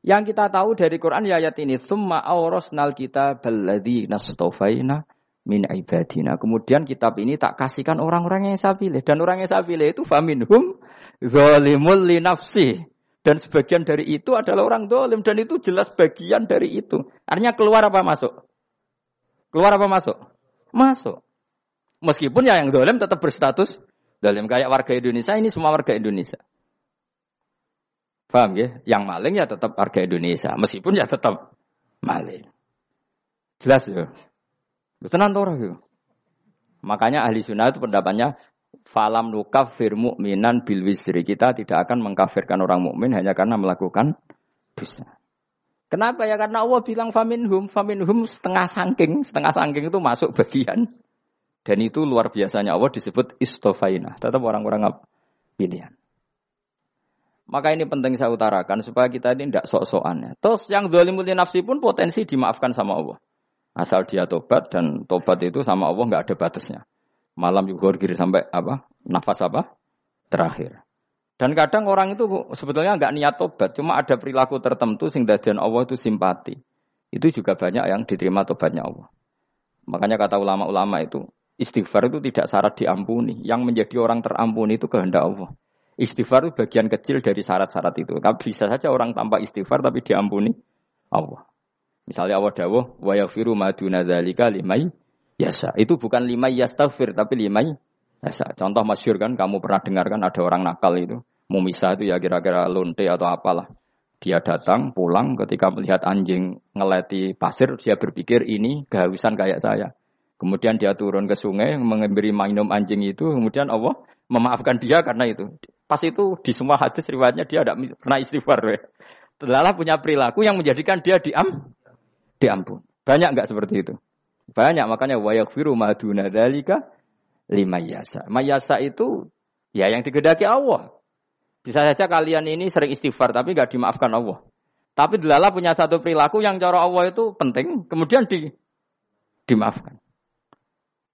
Yang kita tahu dari Quran ya ayat ini, "Tsumma awrasnal kita balladzi nastofaina min ibadina." Kemudian kitab ini tak kasihkan orang-orang yang saya pilih dan orang yang saya pilih itu faminhum zalimul li nafsi. Dan sebagian dari itu adalah orang dolim. Dan itu jelas bagian dari itu. Artinya keluar apa masuk? Keluar apa masuk? Masuk. Meskipun ya yang dolim tetap berstatus dolim. Kayak warga Indonesia, ini semua warga Indonesia. Paham ya? Yang maling ya tetap warga Indonesia. Meskipun ya tetap maling. Jelas ya? Tenang orang ya? Makanya ahli sunnah itu pendapatnya falam nukafir mu'minan bil wisri. Kita tidak akan mengkafirkan orang mukmin hanya karena melakukan dosa. Kenapa ya? Karena Allah bilang faminhum, faminhum setengah sangking, setengah sangking itu masuk bagian. Dan itu luar biasanya Allah disebut istofaina. Tetap orang-orang pilihan. Maka ini penting saya utarakan supaya kita ini tidak sok-sokan. Ya. Terus yang zalimul nafsi pun potensi dimaafkan sama Allah. Asal dia tobat dan tobat itu sama Allah nggak ada batasnya malam kiri sampai apa nafas apa terakhir. Dan kadang orang itu sebetulnya nggak niat tobat, cuma ada perilaku tertentu sehingga dadian Allah itu simpati. Itu juga banyak yang diterima tobatnya Allah. Makanya kata ulama-ulama itu, istighfar itu tidak syarat diampuni. Yang menjadi orang terampuni itu kehendak Allah. Istighfar itu bagian kecil dari syarat-syarat itu. Bisa saja orang tanpa istighfar tapi diampuni Allah. Misalnya Allah dawuh, wa yaghfiru ma duna dzalika limai yasa. Itu bukan lima yastaghfir tapi lima yasa. Contoh masyur kan kamu pernah dengar kan ada orang nakal itu. Mumisa itu ya kira-kira lonte atau apalah. Dia datang pulang ketika melihat anjing ngeleti pasir dia berpikir ini kehausan kayak saya. Kemudian dia turun ke sungai memberi minum anjing itu. Kemudian Allah memaafkan dia karena itu. Pas itu di semua hadis riwayatnya dia tidak pernah istighfar. Telah punya perilaku yang menjadikan dia diam, diampun. Banyak nggak seperti itu? Banyak makanya wayaghfiru maduna dzalika lima yasa. Mayasa itu ya yang digedaki Allah. Bisa saja kalian ini sering istighfar tapi nggak dimaafkan Allah. Tapi delala punya satu perilaku yang cara Allah itu penting, kemudian di, dimaafkan.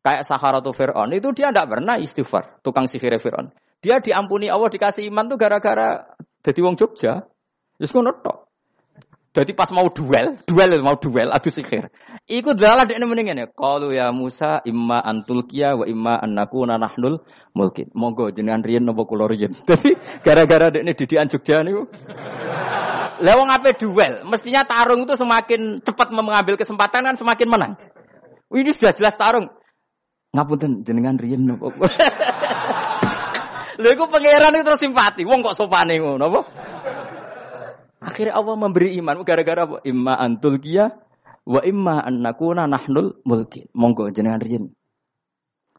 Kayak Saharatu Fir'aun, itu dia tidak pernah istighfar, tukang sihir Fir'aun. Dia diampuni Allah, dikasih iman tuh gara-gara jadi wong Jogja. Terus ngono jadi pas mau duel, duel mau duel, adu sihir. Iku dalah dekne mendingan ya. Qalu ya Musa imma antul kia wa imma annakuna nahnul mulkin. Monggo jenengan riyen napa kula riyen. Dadi gara-gara dekne didikan Jogja niku. Lah wong ape duel, mestinya tarung itu semakin cepat mengambil kesempatan kan semakin menang. Ini sudah jelas tarung. Ngapunten jenengan riyen napa? Lha iku pangeran itu terus simpati. Wong kok sopane ngono apa? Akhirnya Allah memberi iman gara-gara apa? Imma antul kia wa imma an nakuna nahnul mulkin. Monggo jenengan riyen.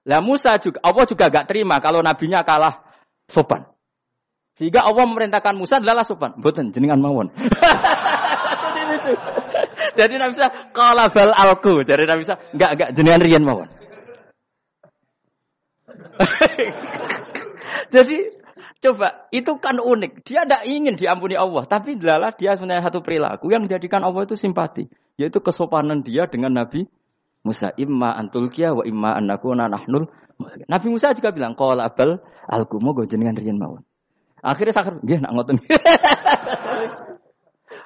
Lah Musa juga Allah juga gak terima kalau nabinya kalah sopan. Sehingga Allah memerintahkan Musa adalah sopan. Mboten jenengan mawon. Jadi Nabi Musa kala bal alku. Jadi Nabi Musa enggak enggak jenengan riyen mawon. Jadi coba itu kan unik. Dia tidak ingin diampuni Allah, tapi adalah dia sebenarnya satu perilaku yang menjadikan Allah itu simpati, yaitu kesopanan dia dengan Nabi Musa. Imma antulkia wa imma annakuna nahnul. Nabi Musa juga bilang qala bal alkumu go jenengan riyen mawon. Akhirnya sakit, nggih nak ngoten.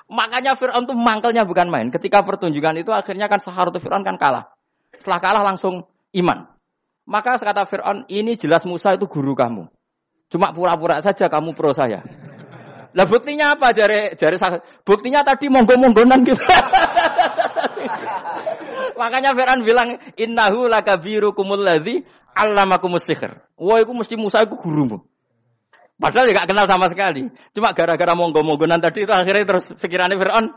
Makanya Fir'aun tuh mangkelnya bukan main. Ketika pertunjukan itu akhirnya kan Saharatu Fir'aun kan kalah. Setelah kalah langsung iman. Maka kata Fir'aun, ini jelas Musa itu guru kamu. Cuma pura-pura saja kamu pro saya. Lah buktinya apa jari jari buktinya tadi monggo-monggonan gitu. Makanya Fir'aun bilang innahu lakabirukumul ladzi allamakumus sihr. Wah, itu mesti Musa itu gurumu. Padahal ya gak kenal sama sekali. Cuma gara-gara monggo-monggonan tadi itu akhirnya terus pikirannya Fir'aun.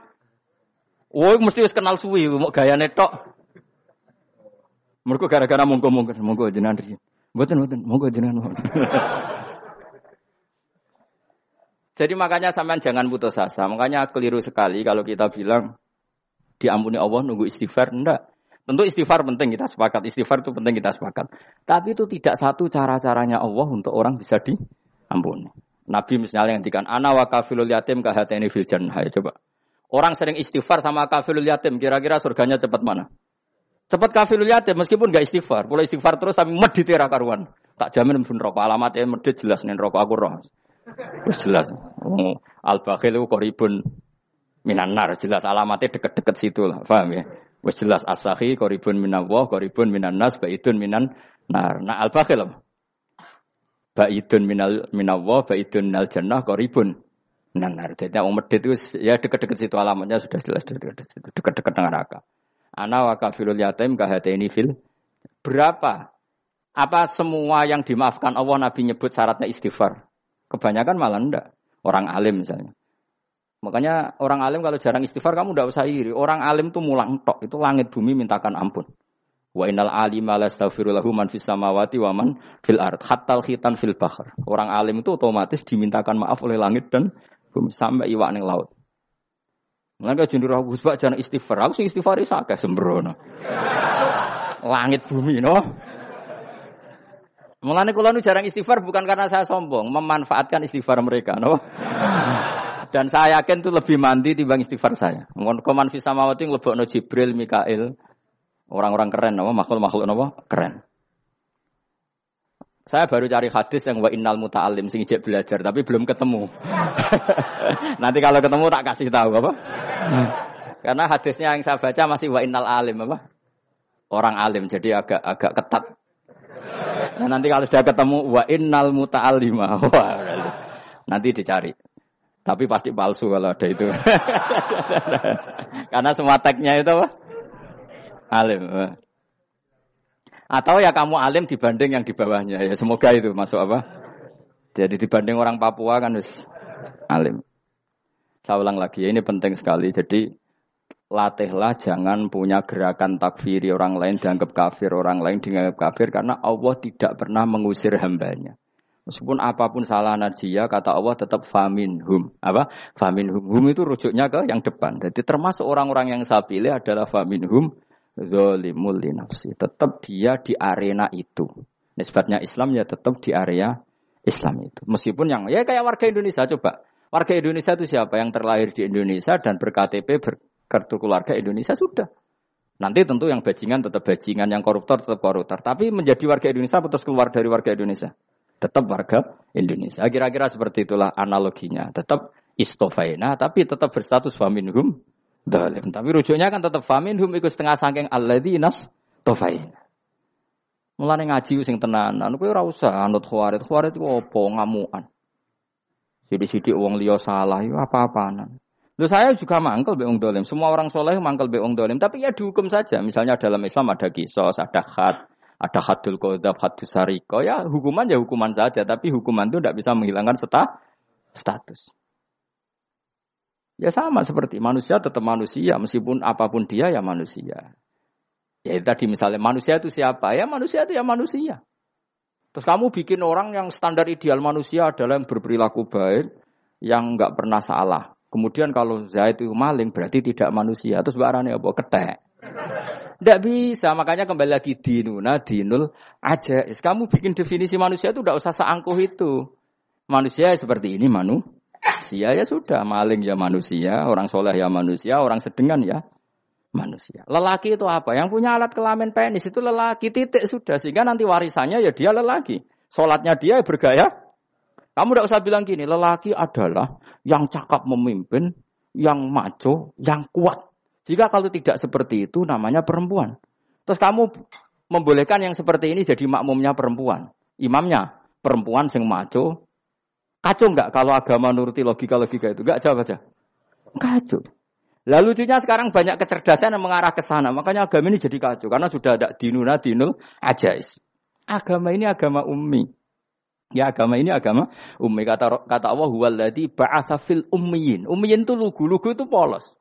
Wah, mesti harus kenal suwi, mau gaya netok. Mereka gara-gara monggo-monggo, monggo jenengan riyen. Mboten monggo jenengan. Jadi makanya sampean jangan putus asa. Makanya keliru sekali kalau kita bilang diampuni Allah nunggu istighfar. Enggak. Tentu istighfar penting kita sepakat. Istighfar itu penting kita sepakat. Tapi itu tidak satu cara-caranya Allah untuk orang bisa diampuni. Nabi misalnya yang dikatakan ana wa kafilul yatim kahateni fil jannah. Coba. Orang sering istighfar sama kafilul yatim, kira-kira surganya cepat mana? Cepat kafilul yatim meskipun gak istighfar. Boleh istighfar terus tapi medit karuan. Tak jamin pun rokok alamatnya medit jelas nih rokok aku roh. Wis jelas. Oh, al bakhil itu koribun minanar jelas alamatnya deket-deket situ lah, paham ya? Wis jelas asahi koribun minawah, koribun minanas, baidun minan nar. Nah al bakhil baidun minal minawah, baidun minal jannah, koribun minanar. Jadi yang medit itu ya deket-deket situ alamatnya sudah jelas deket-deket dengan neraka. Ana wa kafirul yatim ini fil berapa apa semua yang dimaafkan Allah Nabi nyebut syaratnya istighfar? Kebanyakan malah enggak. Orang alim misalnya. Makanya orang alim kalau jarang istighfar kamu enggak usah iri. Orang alim tuh mulang tok. Itu langit bumi mintakan ampun. Wa innal alima lastaghfirulahu man fis samawati wa man fil ard. Hatta khitan fil bahr. Orang alim itu otomatis dimintakan maaf oleh langit dan bumi sampai iwak ning laut. Mengapa jendur aku sebab jangan istighfar. Aku sing istighfar isa akeh sembrono. Langit bumi no. Mulane kula nu jarang istighfar bukan karena saya sombong, memanfaatkan istighfar mereka, no? Dan saya yakin itu lebih mandi timbang istighfar saya. Mun koman fi samawati nglebokno Jibril, Mikail, orang-orang keren, no? makhluk-makhluk no? keren. Saya baru cari hadis yang wa innal muta'allim sing ijek belajar tapi belum ketemu. Nanti kalau ketemu tak kasih tahu apa? Karena hadisnya yang saya baca masih wa innal alim apa? Orang alim jadi agak agak ketat. Nah, nanti kalau sudah ketemu wa innal muta'allima. nanti dicari. Tapi pasti palsu kalau ada itu. Karena semua tagnya itu apa? Alim. Atau ya kamu alim dibanding yang di bawahnya. Ya semoga itu masuk apa? Jadi dibanding orang Papua kan harus alim. Saya ulang lagi, ya, ini penting sekali. Jadi latihlah jangan punya gerakan takfiri orang lain dianggap kafir, orang lain dianggap kafir karena Allah tidak pernah mengusir hambanya. Meskipun apa pun salah najiyah, kata Allah tetap famin hum. Apa? Famin hum. Hum itu rujuknya ke yang depan. Jadi termasuk orang-orang yang saya pilih adalah famin hum zolimul nafsi. Tetap dia di arena itu. Nisbatnya Islam ya tetap di area Islam itu. Meskipun yang ya kayak warga Indonesia coba. Warga Indonesia itu siapa yang terlahir di Indonesia dan ber-KTP ber kartu keluarga Indonesia sudah. Nanti tentu yang bajingan tetap bajingan, yang koruptor tetap koruptor. Tapi menjadi warga Indonesia atau keluar dari warga Indonesia? Tetap warga Indonesia. Kira-kira seperti itulah analoginya. Tetap istofaina, tapi tetap berstatus faminhum dalim. Tapi rujuknya kan tetap faminhum ikut setengah sangking alladinas tofaina. Mulane ngaji sing tenanan, kowe ora usah anut khawarit. Khawarit itu opo ngamuan. Sidik-sidik wong liya salah itu apa-apaan. Lu saya juga mangkel be wong dolim. Semua orang soleh mangkel be wong dolim. Tapi ya dihukum saja. Misalnya dalam Islam ada kisos, ada khat, ada hadul kodab, hadus sariko, ya hukuman ya hukuman saja, tapi hukuman itu tidak bisa menghilangkan seta, status. Ya sama seperti manusia tetap manusia, meskipun apa pun dia ya manusia. Ya tadi misalnya manusia itu siapa? Ya manusia itu ya manusia. Terus kamu bikin orang yang standar ideal manusia adalah yang berperilaku baik, yang nggak pernah salah. Kemudian kalau Zaid itu maling berarti tidak manusia. Terus barangnya apa? Ketek. Tidak bisa, makanya kembali lagi dinuna, dinul aja. Kamu bikin definisi manusia itu tidak usah seangkuh itu. Manusia seperti ini manu. Manusia ya sudah, maling ya manusia, orang soleh ya manusia, orang sedengan ya manusia. Lelaki itu apa? Yang punya alat kelamin penis itu lelaki titik sudah sehingga nanti warisannya ya dia lelaki. Sholatnya dia bergaya. Kamu tidak usah bilang gini, lelaki adalah yang cakap memimpin, yang maco, yang kuat. Jika kalau tidak seperti itu namanya perempuan. Terus kamu membolehkan yang seperti ini jadi makmumnya perempuan. Imamnya perempuan sing maco, Kacau nggak kalau agama nuruti logika-logika itu? Nggak jawab aja. Kacau. Lalu lucunya sekarang banyak kecerdasan yang mengarah ke sana. Makanya agama ini jadi kacau. Karena sudah ada dinuna dinul ajais. Agama ini agama ummi. Ya agama ini agama ummi. Kata kata Allah huwaladzi ba'atsa fil ummiyin. Ummiyin itu lugu. Lugu itu polos.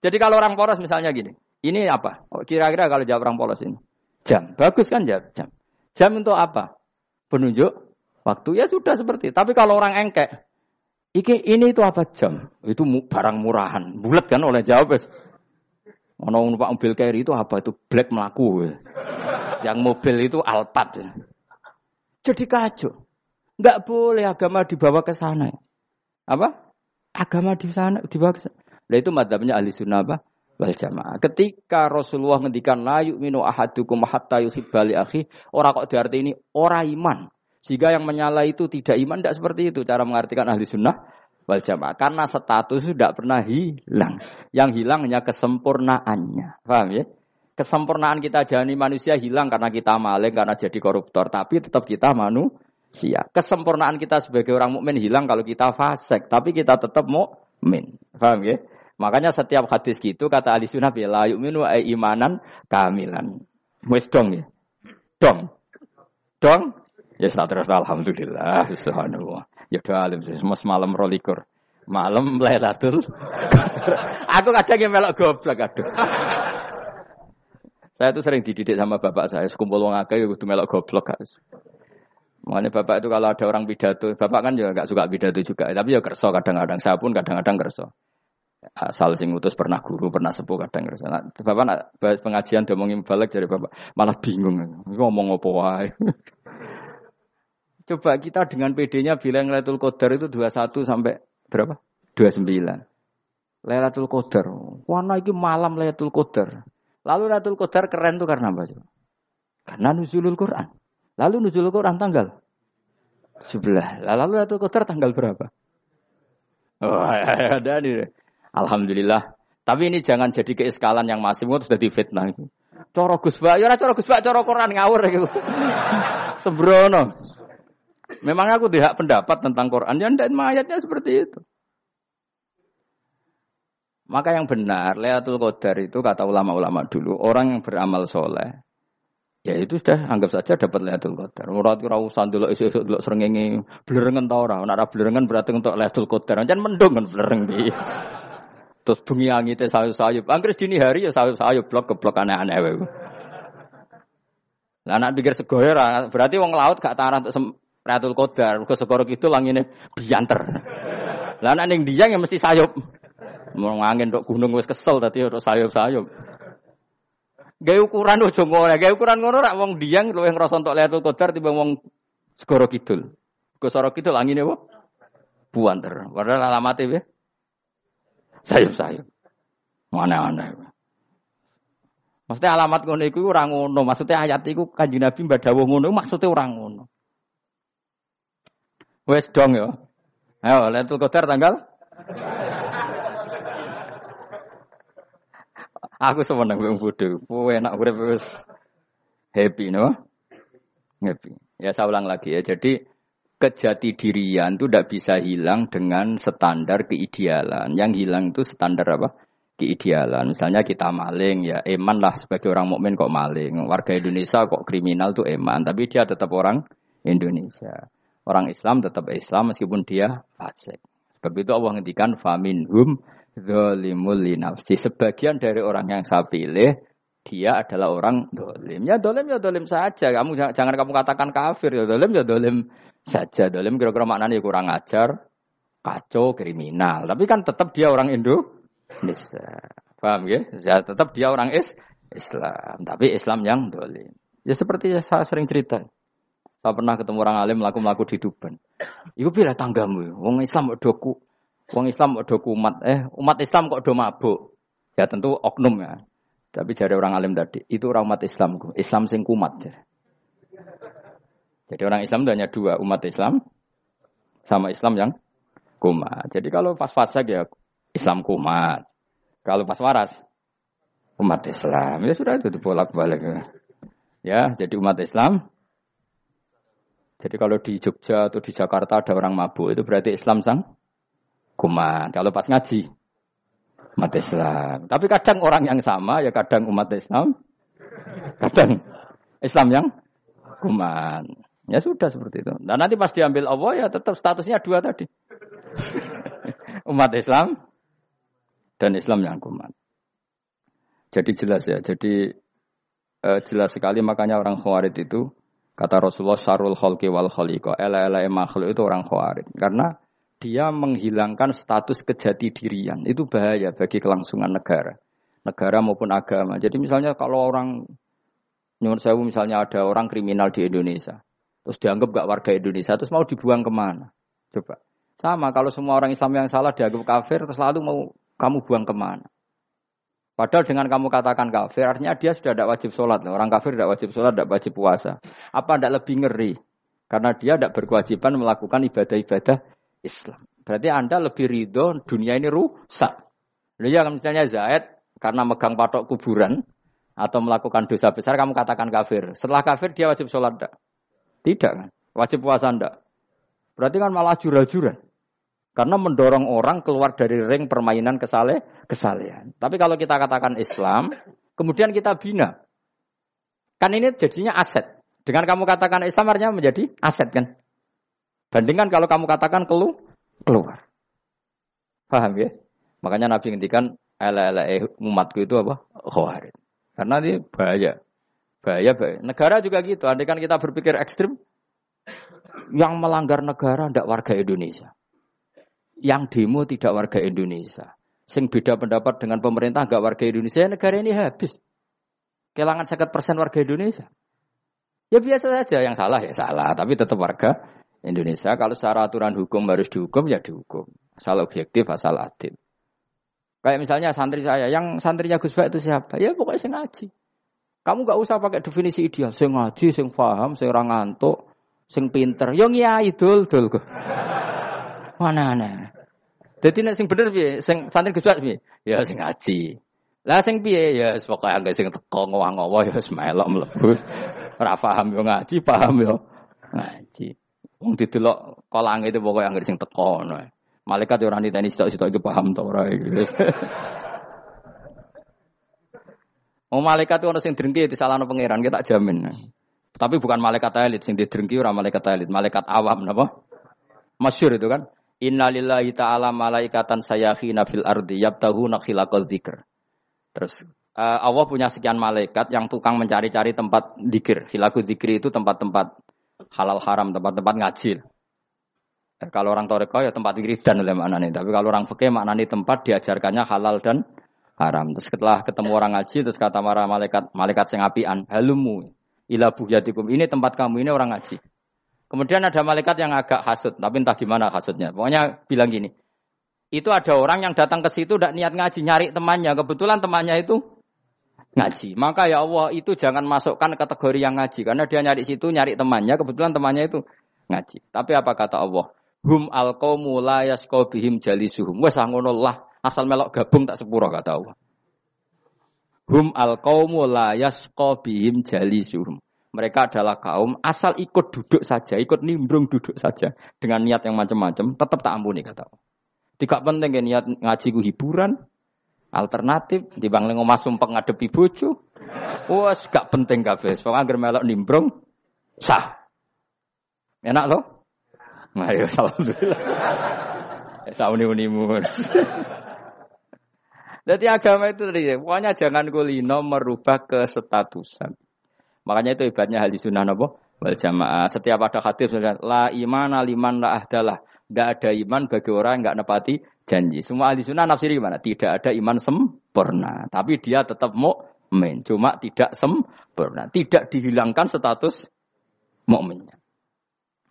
Jadi kalau orang polos misalnya gini. Ini apa? Oh, kira-kira kalau jawab orang polos ini. Jam. Bagus kan jawab jam. Jam untuk apa? Penunjuk waktu ya sudah seperti. Tapi kalau orang engkek, iki ini itu apa jam? Itu barang murahan, bulat kan oleh jawab. Ono numpak mobil carry itu apa? Itu black melaku. Yang mobil itu Alphard. Jadi kacau. Enggak boleh agama dibawa ke sana. Apa? Agama di sana dibawa ke sana. Nah itu madhabnya ahli sunnah apa? Wal jamaah. Ketika Rasulullah ngendikan la yu'minu ahadukum hatta yuhibba li akhi, ora kok diarti ini ora iman. Jika yang menyala itu tidak iman, tidak seperti itu cara mengartikan ahli sunnah wal jamaah. Karena status sudah pernah hilang. Yang hilang hanya kesempurnaannya. Paham ya? Kesempurnaan kita jadi manusia hilang karena kita maling, karena jadi koruptor. Tapi tetap kita manusia. Kesempurnaan kita sebagai orang mukmin hilang kalau kita fasik. Tapi kita tetap mukmin. Paham ya? Makanya setiap hadis gitu kata ahli sunnah ya la yu'minu imanan kamilan. Wes dong ya. Dong. Dong Ya terus alhamdulillah subhanallah. Ya doa alim mas malam rolikur. Malam Lailatul Aku kadang yang melok goblok aduh. saya tuh sering dididik sama bapak saya, sekumpul wong akeh kudu melok goblok guys. Makanya bapak itu kalau ada orang pidato, bapak kan juga gak suka pidato juga, tapi ya kerso kadang-kadang, saya pun kadang-kadang kerso. Asal sing utus pernah guru, pernah sepuh kadang kerso. Nah, bapak nak pengajian ngomongin balik dari bapak, malah bingung, ngomong apa wae. Coba kita dengan PD-nya bilang Lailatul Qadar itu 21 sampai berapa? 29. Lailatul Qadar. Warna itu malam Lailatul Qadar. Lalu Lailatul Qadar keren tuh karena apa? Karena nuzulul Quran. Lalu nuzulul Quran tanggal 17. Lalu Lailatul Qadar tanggal berapa? Oh, ada nih. Alhamdulillah. Tapi ini jangan jadi keiskalan yang masih itu sudah difitnah. Coro Gus Bak, ya coro Gus Bak, coro Quran ngawur gitu. Sembrono. Memang aku tidak pendapat tentang Quran, ya dan ayatnya seperti itu. Maka yang benar, Lailatul Qadar itu kata ulama-ulama dulu, orang yang beramal soleh, ya itu sudah anggap saja dapat Lailatul Qadar. Murat kira usah dulu isu dulu serengengi blerengan tau ora, ora blerengan berarti untuk Lailatul Qadar. Jangan mendung kan blereng di. Terus bunyi angite sayup-sayup. Angkris dini hari ya sayup-sayup blok ke blok aneh-aneh Lah anak pikir segoyo berarti wong laut gak taran untuk Ratul Qadar, ke segoro itu langine bianter. Lah nek ning diang ya mesti sayup. Mau angin tok gunung wis kesel tadi tok sayup-sayup. Gawe ukuran ojo ngono, gawe ukuran ngono rak wong diang luwih ngrasa entuk Lailatul Qadar timbang wong segoro kidul. Ke segoro kidul angine apa? Buanter. Padahal alamate piye? Sayup-sayup. Mana-mana. Maksudnya alamat ngono iku ora ngono, maksudnya ayat iku Kanjeng Nabi mbadawuh ngono, maksudnya ora ngono. Wes dong ya. Ayo, Lailatul Qadar tanggal Aku seneng wong bodho. Kowe enak urip wis happy no? Happy. Ya saya ulang lagi ya. Jadi kejati dirian itu tidak bisa hilang dengan standar keidealan. Yang hilang itu standar apa? keidealan. Misalnya kita maling ya eman lah sebagai orang mukmin kok maling. Warga Indonesia kok kriminal tuh eman, tapi dia tetap orang Indonesia. Orang Islam tetap Islam meskipun dia fasik. Sebab itu Allah ngendikan zalimul linafsi. Sebagian dari orang yang saya pilih dia adalah orang dolim. Ya dolim ya dolim saja. Kamu jangan kamu katakan kafir ya dolim ya dolim saja. Dolim kira-kira maknanya kurang ajar, kacau, kriminal. Tapi kan tetap dia orang Indo Indonesia. Paham ya? Ya tetap dia orang is Islam, tapi Islam yang dolim. Ya seperti saya sering cerita. Saya pernah ketemu orang alim melaku-melaku di Duban. Iku pilih tanggamu, wong Islam doku, wong Islam kok doku umat, eh umat Islam kok do mabuk. Ya tentu oknum ya. Tapi jari orang alim tadi, itu orang umat Islamku, Islam sing kumat. Ya. Jadi orang Islam itu hanya dua, umat Islam sama Islam yang kumat. Jadi kalau pas fase ya Islam kumat. Kalau pas waras, umat Islam. Ya sudah itu bolak balik. Ya, jadi umat Islam. Jadi kalau di Jogja atau di Jakarta ada orang mabuk, itu berarti Islam sang kumat. Kalau pas ngaji, umat Islam. Tapi kadang orang yang sama, ya kadang umat Islam, kadang Islam yang kumat. Ya sudah seperti itu. Dan nanti pas diambil Allah ya tetap statusnya dua tadi. umat Islam dan Islam yang kuat. Jadi jelas ya, jadi eh, jelas sekali makanya orang Khawarij itu kata Rasulullah syarul khalqi wal khaliqa, ela-ela makhluk itu orang Khawarij karena dia menghilangkan status kejati dirian. Itu bahaya bagi kelangsungan negara. Negara maupun agama. Jadi misalnya kalau orang nyuruh saya misalnya ada orang kriminal di Indonesia, terus dianggap gak warga Indonesia, terus mau dibuang ke mana? Coba. Sama kalau semua orang Islam yang salah dianggap kafir, terus lalu mau kamu buang ke mana? Padahal dengan kamu katakan kafir, artinya dia sudah tidak wajib sholat. Orang kafir tidak wajib sholat, tidak wajib puasa. Apa tidak lebih ngeri? Karena dia tidak berkewajiban melakukan ibadah-ibadah Islam. Berarti Anda lebih ridho dunia ini rusak. Lalu ya misalnya Zaid, karena megang patok kuburan, atau melakukan dosa besar, kamu katakan kafir. Setelah kafir, dia wajib sholat tidak? Tidak kan? Wajib puasa tidak? Berarti kan malah jurah-jurah. Karena mendorong orang keluar dari ring permainan kesale, kesalehan. Tapi kalau kita katakan Islam, kemudian kita bina. Kan ini jadinya aset. Dengan kamu katakan Islam artinya menjadi aset kan. Bandingkan kalau kamu katakan kelu, keluar. Paham ya? Makanya Nabi ngendikan ala-ala umatku itu apa? Khawarid. Karena ini bahaya. Bahaya, bahaya. Negara juga gitu. Andai kan kita berpikir ekstrim, yang melanggar negara tidak warga Indonesia yang demo tidak warga Indonesia. Sing beda pendapat dengan pemerintah nggak warga Indonesia, negara ini habis. Kehilangan sekat persen warga Indonesia. Ya biasa saja, yang salah ya salah, tapi tetap warga Indonesia. Kalau secara aturan hukum harus dihukum, ya dihukum. Asal objektif, asal adil. Kayak misalnya santri saya, yang santrinya Gus Baik itu siapa? Ya pokoknya saya ngaji. Kamu gak usah pakai definisi ideal. Saya ngaji, saya paham, saya orang ngantuk, saya pinter. Yang ya idol, dul. Mana aneh. Jadi nek sing bener piye? Sing santri Gus piye? Ya sing ngaji. Lah sing piye ya pokoke anggere sing teko ngowah-ngowah ya wis melok mlebu. Ora yo ngaji, paham yo ngaji. Wong didelok kolang itu pokoke anggere sing teko ngono. Malaikat yo ora niteni sitok-sitok itu paham to ora iki. Oh malaikat itu ono sing drengki disalahno pangeran, kita jamin. Tapi bukan malaikat elit sing didrengki ora malaikat elit, malaikat awam napa? Masyur itu kan. Innalillahi ta'ala malaikatan sayakhina fil ardi yabtahuna khilaqal dzikr. Terus uh, Allah punya sekian malaikat yang tukang mencari-cari tempat dzikir. Khilaqul dzikri itu tempat-tempat halal haram, tempat-tempat ngaji. Eh, kalau orang toreko ya tempat wiridan oleh nih. Tapi kalau orang fikih maknanya tempat diajarkannya halal dan haram. Terus setelah ketemu orang ngaji, terus kata para malaikat, malaikat sing apian, halumu ila buhyatikum. Ini tempat kamu, ini orang ngaji. Kemudian ada malaikat yang agak hasut, tapi entah gimana hasutnya. Pokoknya bilang gini, itu ada orang yang datang ke situ tidak niat ngaji, nyari temannya. Kebetulan temannya itu ngaji. Maka ya Allah itu jangan masukkan kategori yang ngaji. Karena dia nyari situ, nyari temannya. Kebetulan temannya itu ngaji. Tapi apa kata Allah? Hum al la bihim jalisuhum. Wes ngono lah, asal melok gabung tak sepuro kata Allah. Hum al la bihim jalisuhum. Mereka adalah kaum asal ikut duduk saja, ikut nimbrung duduk saja dengan niat yang macam-macam, tetap tak ampuni kata Allah. Tidak penting ya niat ngaji ku hiburan, Alternatif di bang lengo mas sumpeng ngadepi bojo. Wes gak penting kabeh. Wong anggere melok nimbrung sah. Enak loh? Nah, ya alhamdulillah. Sauni-unimu. Jadi agama itu tadi, pokoknya jangan kulino merubah kesestatusan. Makanya itu hebatnya hal di sunnah nopo wal jamaah. Setiap ada hadis la iman liman la ahdalah. Tidak ada iman bagi orang yang nggak nepati janji. Semua ahli sunnah nafsiri gimana? Tidak ada iman sempurna. Tapi dia tetap mukmin. Cuma tidak sempurna. Tidak dihilangkan status mukminnya.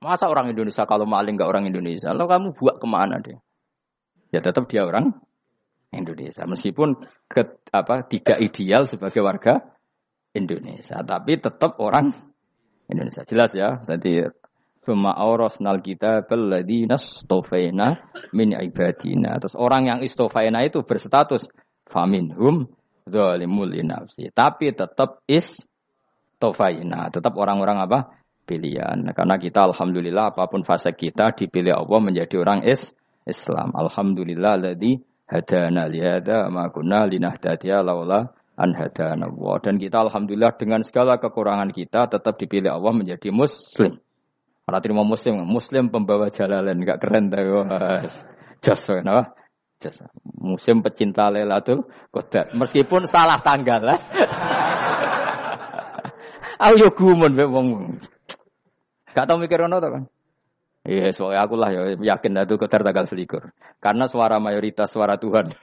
Masa orang Indonesia kalau maling nggak orang Indonesia? Lalu kamu buat ke mana dia? Ya tetap dia orang Indonesia. Meskipun ke, apa tidak ideal sebagai warga Indonesia, tapi tetap orang Indonesia. Jelas ya. Jadi Suma aurasnal kita beladi stofena min ibadina. Terus orang yang istofaina itu berstatus faminhum zalimul nafsi. Tapi tetap istofaina. Tetap orang-orang apa? Pilihan. Karena kita alhamdulillah apa pun fase kita dipilih Allah menjadi orang is Islam. Alhamdulillah ladzi hadana lihada ma kunna linahdatiya laula an hadana Allah. Dan kita alhamdulillah dengan segala kekurangan kita tetap dipilih Allah menjadi muslim. Orang terima muslim, muslim pembawa jalalan, enggak keren tapi jas kenapa? Jas. Muslim pecinta Lailatul Qadar. Meskipun salah tanggal lah. Aku yo gumun mbek wong. Gak tau mikir ngono to kan? Iya, soalnya aku lah ya yakin itu Qadar tanggal selikur. Karena suara mayoritas suara Tuhan.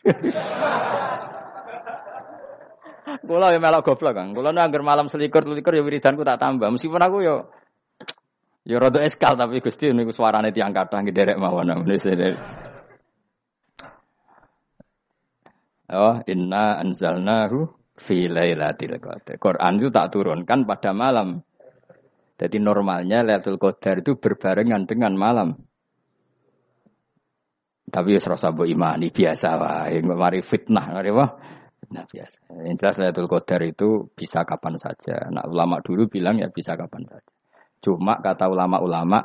Kula ya melok goblok kan. Kula nek malam selikur selikur ya wiridanku tak tambah. Meskipun aku yo Ya rada eskal tapi Gusti niku suarane tiyang kathah derek mawon Oh, inna anzalnahu fi lailatul qadar. Quran itu tak turunkan pada malam. Jadi normalnya Lailatul Qadar itu berbarengan dengan malam. Tapi ya serasa bu imani biasa wae, mari fitnah, mari wah. Nah biasa. Yang jelas Lailatul Qadar itu bisa kapan saja. Nah ulama dulu bilang ya bisa kapan saja. Cuma kata ulama-ulama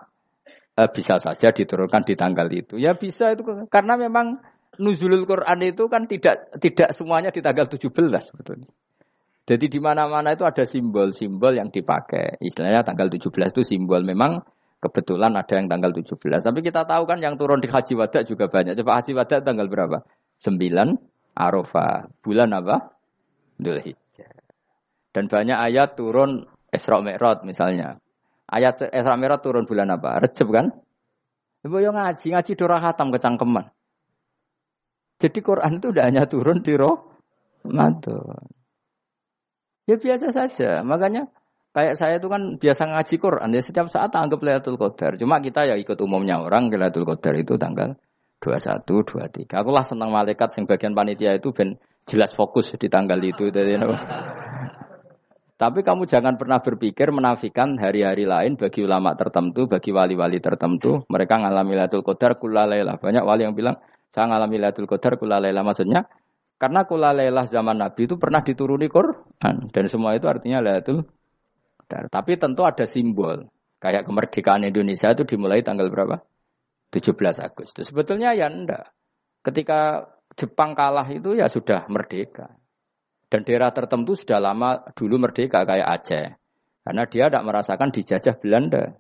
eh, bisa saja diturunkan di tanggal itu. Ya bisa itu karena memang nuzulul Quran itu kan tidak tidak semuanya di tanggal 17 sebetulnya. Jadi di mana-mana itu ada simbol-simbol yang dipakai. Istilahnya tanggal 17 itu simbol memang kebetulan ada yang tanggal 17. Tapi kita tahu kan yang turun di Haji Wada juga banyak. Coba Haji Wada tanggal berapa? 9 Arafah. Bulan apa? Dzulhijjah. Dan banyak ayat turun Isra Mi'raj misalnya. Ayat Isra Mi'raj turun bulan apa? Recep kan? Ibu yang ngaji, ngaji dora khatam kecangkeman. Jadi Quran itu tidak hanya turun di roh Ramadan. Ya biasa saja. Makanya kayak saya itu kan biasa ngaji Quran. Ya setiap saat anggap Lailatul Qadar. Cuma kita ya ikut umumnya orang Lailatul Qadar itu tanggal 21, 23. Aku lah senang malaikat sing bagian panitia itu ben jelas fokus di tanggal itu. Tapi kamu jangan pernah berpikir menafikan hari-hari lain bagi ulama tertentu, bagi wali-wali tertentu. Mereka ngalami Lailatul Qadar kulalaylah. Banyak wali yang bilang, saya ngalami Lailatul Qadar kulalaylah. Maksudnya, karena kulalaylah zaman Nabi itu pernah dituruni Quran. Dan semua itu artinya Lailatul Qadar. Tapi tentu ada simbol. Kayak kemerdekaan Indonesia itu dimulai tanggal berapa? 17 Agustus. Sebetulnya ya enggak. Ketika Jepang kalah itu ya sudah merdeka. Dan daerah tertentu sudah lama dulu merdeka kayak Aceh. Karena dia tidak merasakan dijajah Belanda.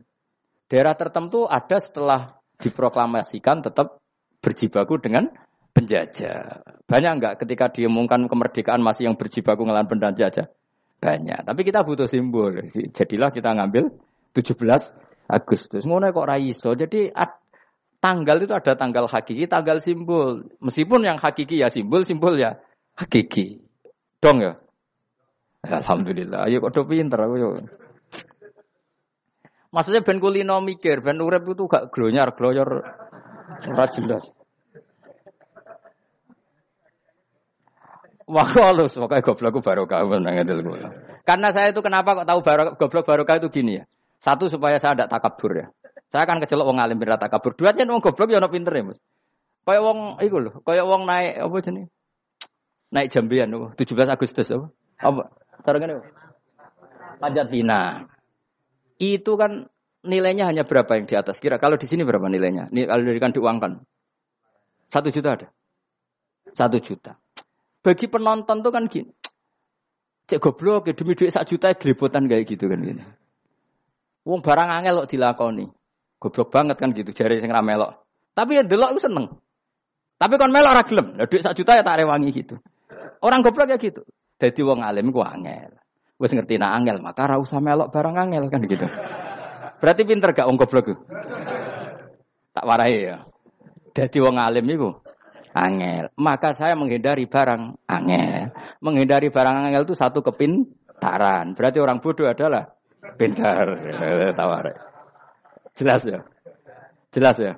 Daerah tertentu ada setelah diproklamasikan tetap berjibaku dengan penjajah. Banyak enggak ketika diumumkan kemerdekaan masih yang berjibaku ngelawan penjajah? Banyak. Tapi kita butuh simbol. Jadilah kita ngambil 17 Agustus. Ngono kok raiso. Jadi tanggal itu ada tanggal hakiki, tanggal simbol. Meskipun yang hakiki ya simbol, simbol ya hakiki. Dong ya? Alhamdulillah. Ayo kok pinter aku yo. Maksudnya ben kulino mikir, ben urip itu gak glonyar, gloyor ora jelas. Wah, halus, pokoknya goblokku barokah Karena saya itu kenapa kok tahu barok, goblok barokah itu gini ya. Satu supaya saya tidak takabur ya. Saya akan kecelok wong alim berat takabur. Dua aja wong goblok ya ono pinter ya, Mas. Kayak wong iku lho, kayak wong naik apa jenis? Naik jambian oh, 17 Agustus apa? Apa? Taruh Panjat Pinang. Itu kan nilainya hanya berapa yang di atas? Kira kalau di sini berapa nilainya? Ini kalau diberikan diuangkan. Satu juta ada. Satu juta. Bagi penonton tuh kan gini. Cek goblok ya demi duit sak juta geliputan kayak gitu kan gitu. Wong barang angel kok dilakoni. Goblok banget kan gitu jari sing melok. Tapi ya delok lu seneng. Tapi kon melok ora gelem. Lah duit juta ya tak rewangi gitu. Orang goblok ya gitu. Jadi wong alim ku angel. Wis ngerti nak angel, maka ora usah melok barang angel kan gitu. Berarti pinter gak wong goblok Tak warai ya. Jadi wong alim iku angel. Maka saya menghindari barang angel. Menghindari barang angel itu satu kepintaran. Berarti orang bodoh adalah pintar. Tawarai. Jelas ya? Jelas ya?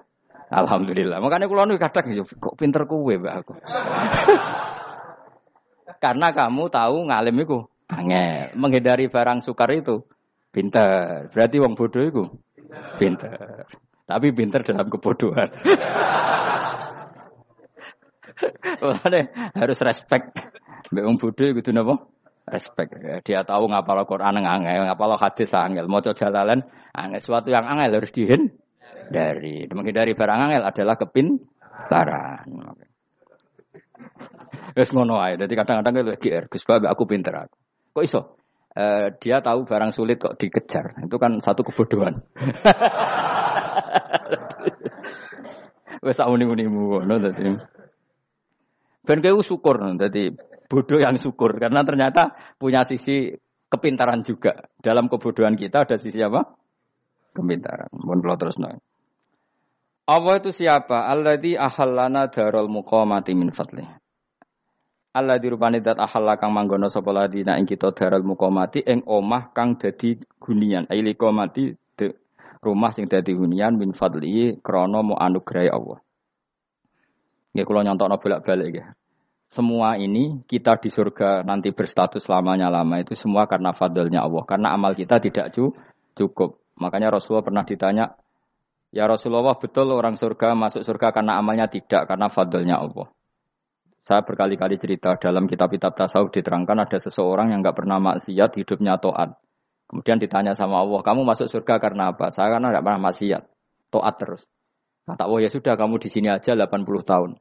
Alhamdulillah. Makanya kulo nu kadang kok pinter kuwe mbak aku. Karena kamu tahu ngalim itu angel. Menghindari barang sukar itu pinter. Berarti wong bodoh itu pinter. Tapi pinter dalam kebodohan. Harus respect. Mbak wong bodoh itu napa? Respect. Dia tahu ngapal Quran angel, ngapal hadis angel, mau jalalan angel. Suatu yang angel harus dihin dari menghindari barang angel adalah kepintaran. Wes ngono ae. Dadi kadang-kadang itu GR, Gus aku pinter aku. Kok iso? Uh, dia tahu barang sulit kok dikejar. Itu kan satu kebodohan. Wes tak uni-unimu ngono dadi. Ben kowe syukur dadi bodoh yang syukur karena ternyata punya sisi kepintaran juga. Dalam kebodohan kita ada sisi apa? Kepintaran. Mohon terus nih. Allah itu siapa? Alladzi ahallana darul muqamati min fadli. Allah dirupani dat ahalla kang manggono sapa ladina ing kita darul muqamati ing omah kang dadi gunian. Aili qamati rumah sing dadi hunian min fadli krana mu anugrahi Allah. Nggih kula nyontokno bolak-balik nggih. Semua ini kita di surga nanti berstatus lamanya lama itu semua karena fadlnya Allah. Karena amal kita tidak cukup. Makanya Rasulullah pernah ditanya, Ya Rasulullah betul orang surga masuk surga karena amalnya tidak karena fadlnya Allah. Saya berkali-kali cerita dalam kitab-kitab tasawuf diterangkan ada seseorang yang nggak pernah maksiat hidupnya toat. Kemudian ditanya sama Allah, kamu masuk surga karena apa? Saya karena nggak pernah maksiat, toat terus. Kata Allah ya sudah kamu di sini aja 80 tahun.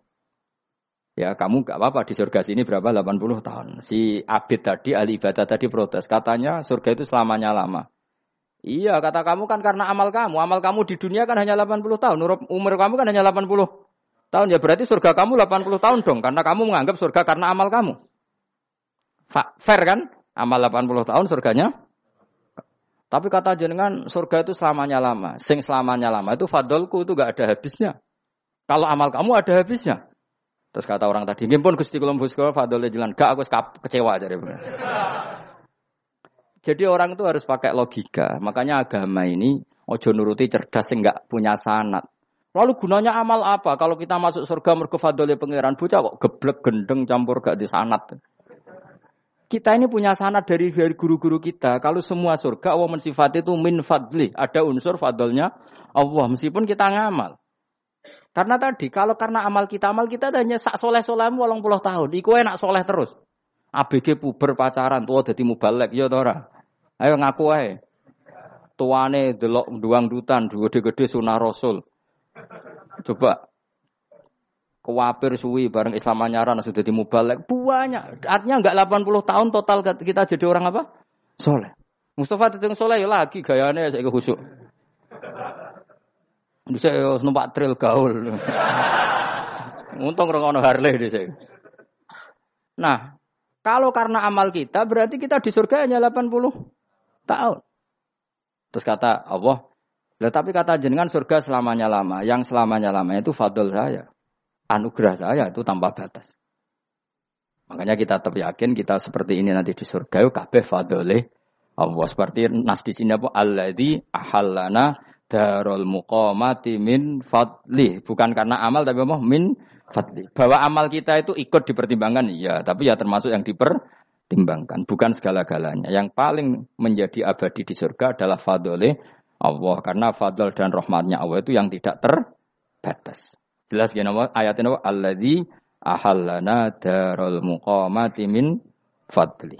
Ya kamu nggak apa-apa di surga sini berapa 80 tahun. Si Abid tadi ahli ibadah tadi protes, katanya surga itu selamanya lama. Iya, kata kamu kan karena amal kamu. Amal kamu di dunia kan hanya 80 tahun. Umur kamu kan hanya 80 tahun. Ya berarti surga kamu 80 tahun dong. Karena kamu menganggap surga karena amal kamu. Fair kan? Amal 80 tahun surganya. Tapi kata jenengan surga itu selamanya lama. Sing selamanya lama itu fadolku itu gak ada habisnya. Kalau amal kamu ada habisnya. Terus kata orang tadi, pun Gusti Kulumbus fadolnya jalan. Gak aku kecewa aja. Jadi orang itu harus pakai logika. Makanya agama ini ojo nuruti cerdas nggak punya sanat. Lalu gunanya amal apa? Kalau kita masuk surga mergo fadole pangeran bocah kok geblek gendeng campur gak di sanat. Kita ini punya sanat dari dari guru-guru kita. Kalau semua surga Allah mensifat itu min fadli, ada unsur fadlnya Allah meskipun kita ngamal. Karena tadi kalau karena amal kita amal kita hanya sak soleh solehmu walang puluh tahun. Iku enak soleh terus. ABG puber pacaran tua dadi mubalek ya tora. Ayo ngaku ae. Tuane delok duang dutan gede-gede sunah Rasul. Coba kewapir suwi bareng Islam anyaran sudah di mubalek banyak. Artinya enggak 80 tahun total kita jadi orang apa? Soleh. Mustafa teteng soleh ya lagi gayane saya khusyuk. Bisa numpak trail gaul. Untung orang Harley di saya. Nah, kalau karena amal kita berarti kita di surga hanya 80 tahun. Terus kata Allah, lah tapi kata jenengan surga selamanya lama. Yang selamanya lama itu fadl saya. Anugerah saya itu tanpa batas. Makanya kita tetap yakin kita seperti ini nanti di surga yuk kabeh fadlih Allah seperti nas di sini apa alladzi ahallana darul muqamati min fadli bukan karena amal tapi apa min fadli. Bahwa amal kita itu ikut dipertimbangkan, iya. Tapi ya termasuk yang dipertimbangkan. Bukan segala-galanya. Yang paling menjadi abadi di surga adalah fadole Allah. Karena fadl dan rahmatnya Allah itu yang tidak terbatas. Jelas gini ayat ini Alladhi ahallana darul muqamati min fadli.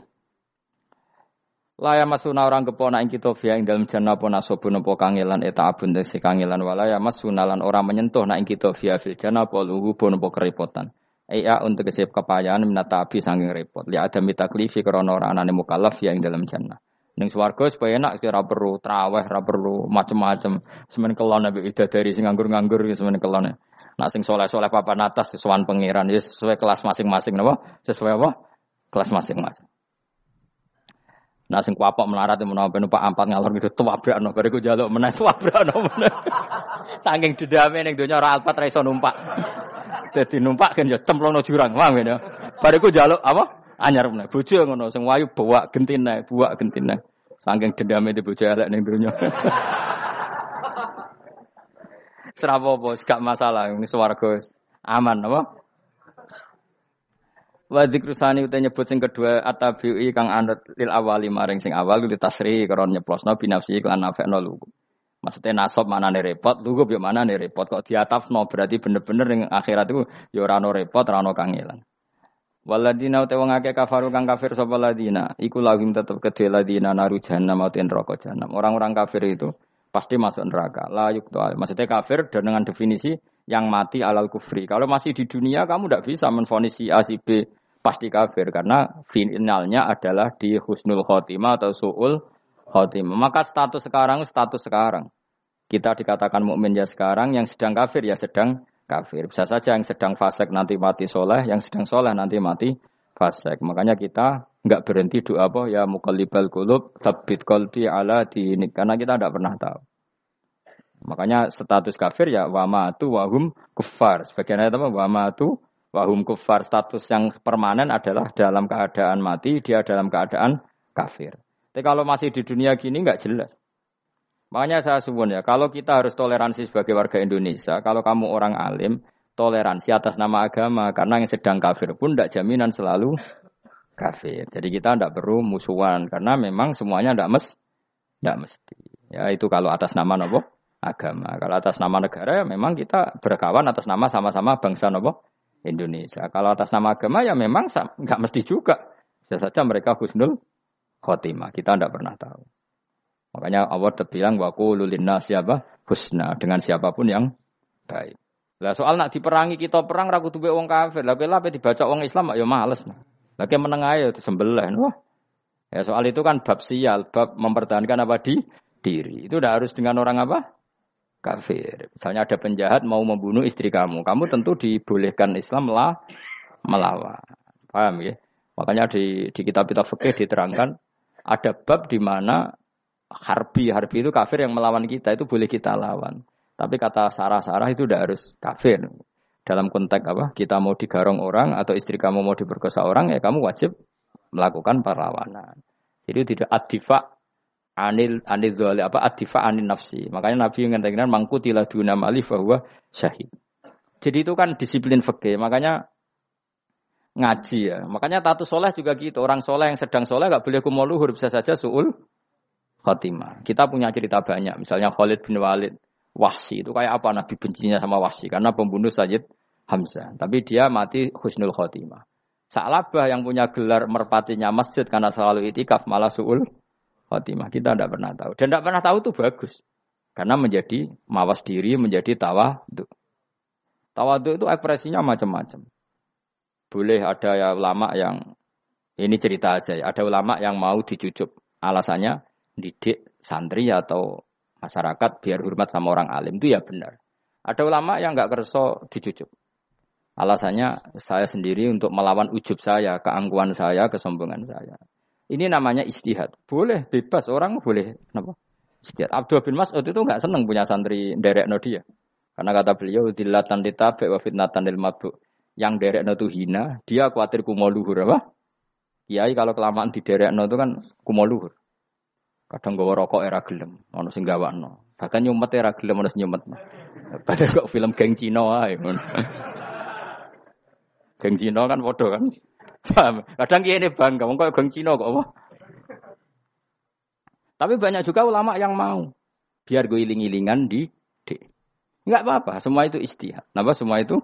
Laya masuna orang kepona ing kita via ing dalam jannah pona sobun nopo kangelan eta abun desi kangelan walaya masuna lan orang menyentuh na ing kita via fil jannah apa luhu nopo kerepotan. Iya untuk kesip kepayahan minata api sanging repot. Li ada mitaklifi karena orang anane mukallaf yang dalam jannah. Ning swarga supaya enak ora perlu traweh, ora perlu macem-macem. Semen kelon nabi dari sing nganggur-nganggur semen kelon. Nak sing soleh-soleh papan atas sesuai pangeran ya sesuai kelas masing-masing napa? Sesuai apa? Kelas masing-masing. Nah sing kuapok melarat menawa ben numpak ampat ngalor gitu tuwabrakno bariku jaluk meneh tuwabrakno meneh. Saking dendame ning donya ora alpat ra iso numpak. Dadi numpak kan ya cemplungno jurang, paham ya. Bariku jaluk apa? Anyar meneh. Bojo ngono sing wayu bawa gentine, buak gentine. Saking dendame di bojo elek ning. Serapo bos, gak masalah ini swarga aman apa? Wa dzikrusani uta nyebut sing kedua atabi'i kang anut lil awali maring sing awal li tasri karo nyeplosno binafsi lan nafekno lugu. Maksudnya nasab mana nih repot, lugu bi mana nih repot. Kok diatafno berarti bener-bener yang akhirat itu ora repot, ora kangelan. Waladina uta wong akeh kafaru kang kafir sapa ladina, iku lahum tetep kedhe ladina naru jahannam ten neraka jahannam. Orang-orang kafir itu pasti masuk neraka. La yukta. Maksudnya kafir dan dengan definisi yang mati alal kufri. Kalau masih di dunia kamu tidak bisa menfonisi A si B pasti kafir karena finalnya adalah di husnul khotimah atau suul khotimah. Maka status sekarang status sekarang. Kita dikatakan mukmin ya sekarang, yang sedang kafir ya sedang kafir. Bisa saja yang sedang fasik nanti mati soleh, yang sedang soleh nanti mati fasik. Makanya kita nggak berhenti doa apa ya mukallibal kulub tabit kolbi ala ini karena kita tidak pernah tahu. Makanya status kafir ya wama tu wahum kufar. Sebagian ayat apa wama tu wahum kufar. Status yang permanen adalah dalam keadaan mati, dia dalam keadaan kafir. Tapi kalau masih di dunia gini nggak jelas. Makanya saya suwun ya, kalau kita harus toleransi sebagai warga Indonesia, kalau kamu orang alim, toleransi atas nama agama, karena yang sedang kafir pun tidak jaminan selalu kafir. Jadi kita tidak perlu musuhan, karena memang semuanya tidak mes, tidak mesti. Ya itu kalau atas nama nopo agama. Kalau atas nama negara, ya memang kita berkawan atas nama sama-sama bangsa nopo Indonesia. Kalau atas nama agama ya memang nggak mesti juga. Bisa saja mereka husnul khotimah. Kita tidak pernah tahu. Makanya Allah terbilang waku lulina siapa husna dengan siapa pun yang baik. Lah soal nak diperangi kita perang ragu tuh wong kafir. Lah lah dibaca wong Islam ya males. Lagi meneng aja sembelih. Wah. Ya soal itu kan bab sial, bab mempertahankan apa di diri. Itu udah harus dengan orang apa? Kafir. Misalnya ada penjahat mau membunuh istri kamu, kamu tentu dibolehkan Islam lah melawan. Paham ya? Makanya di, di kitab-kitab fikih diterangkan ada bab di mana harbi, harbi itu kafir yang melawan kita itu boleh kita lawan. Tapi kata sarah-sarah itu tidak harus kafir. Dalam konteks apa? Kita mau digarong orang atau istri kamu mau diperkosa orang ya kamu wajib melakukan perlawanan. Jadi tidak adifa anil anil dzali apa adifa anil nafsi. Makanya Nabi mengatakan mangkutilah duna malif bahwa syahid. Jadi itu kan disiplin fikih. Makanya ngaji ya. Makanya tatu soleh juga gitu. Orang soleh yang sedang soleh gak boleh kumoluhur bisa saja suul khotimah. Kita punya cerita banyak, misalnya Khalid bin Walid, Wahsi itu kayak apa Nabi bencinya sama Wahsi karena pembunuh Sayyid Hamzah. Tapi dia mati husnul khotimah. Sa'labah yang punya gelar merpatinya masjid karena selalu itikaf malah suul khotimah. Kita tidak pernah tahu. Dan tidak pernah tahu itu bagus. Karena menjadi mawas diri, menjadi tawadu. Tawadu itu ekspresinya macam-macam. Boleh ada ya ulama yang ini cerita aja ya. Ada ulama yang mau dicucup. Alasannya didik santri atau masyarakat biar hormat sama orang alim itu ya benar. Ada ulama yang nggak kerso dicucuk. Alasannya saya sendiri untuk melawan ujub saya, keangkuhan saya, kesombongan saya. Ini namanya istihad. Boleh, bebas. Orang boleh. Kenapa? Istihad. Abdul bin Mas'ud itu nggak senang punya santri derek no dia. Karena kata beliau, dilatan ditabe wa fitnatan lil mabuk. Yang derek no itu hina, dia khawatir kumoluhur. Apa? Kiai kalau kelamaan di derek no itu kan kumoluhur. Kadang gawa rokok era gelem, ono sing gawakno. Bahkan nyumet era gelem ono nyumet. Padahal kok film geng Cina wae Geng Cina kan padha kan. Paham? Kadang kiye bangga, wong kok geng Cina kok apa? Tapi banyak juga ulama yang mau. Biar gue iling-ilingan di D. Enggak apa-apa, semua itu istihad. Napa semua itu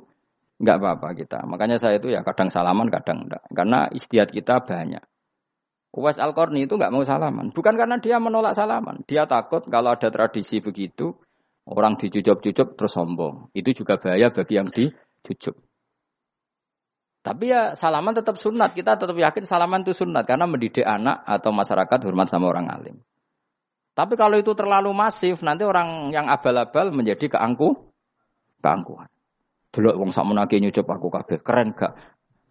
enggak apa-apa kita. Makanya saya itu ya kadang salaman, kadang enggak. Karena istihad kita banyak. Uwais Al-Qarni itu nggak mau salaman. Bukan karena dia menolak salaman. Dia takut kalau ada tradisi begitu, orang dicucup-cucup terus sombong. Itu juga bahaya bagi yang dicucup. Tapi ya salaman tetap sunat. Kita tetap yakin salaman itu sunat karena mendidik anak atau masyarakat hormat sama orang alim. Tapi kalau itu terlalu masif, nanti orang yang abal-abal menjadi keangku, keangkuhan. Dulu wong sakmenake nyucup aku kabeh keren gak?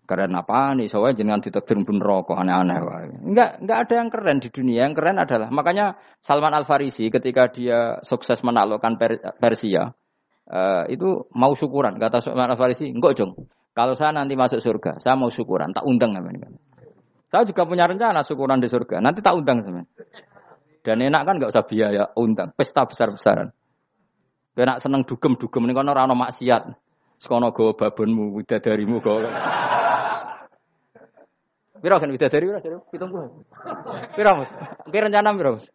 Keren apa nih? Soalnya jangan ditakdir pun rokok aneh-aneh. Enggak, enggak ada yang keren di dunia. Yang keren adalah makanya Salman Al Farisi ketika dia sukses menaklukkan Persia, uh, itu mau syukuran. Kata Salman Al Farisi, enggak jong. Kalau saya nanti masuk surga, saya mau syukuran, tak undang namanya. Saya juga punya rencana syukuran di surga. Nanti tak undang sama. Dan enak kan enggak usah biaya undang, pesta besar-besaran. Kena seneng dugem-dugem ini kan orang maksiat. Sekono go babonmu, widadarimu go. Piro kan widadari piro? Jadi pitung puluh. Piro mas? Kira rencana piro mas?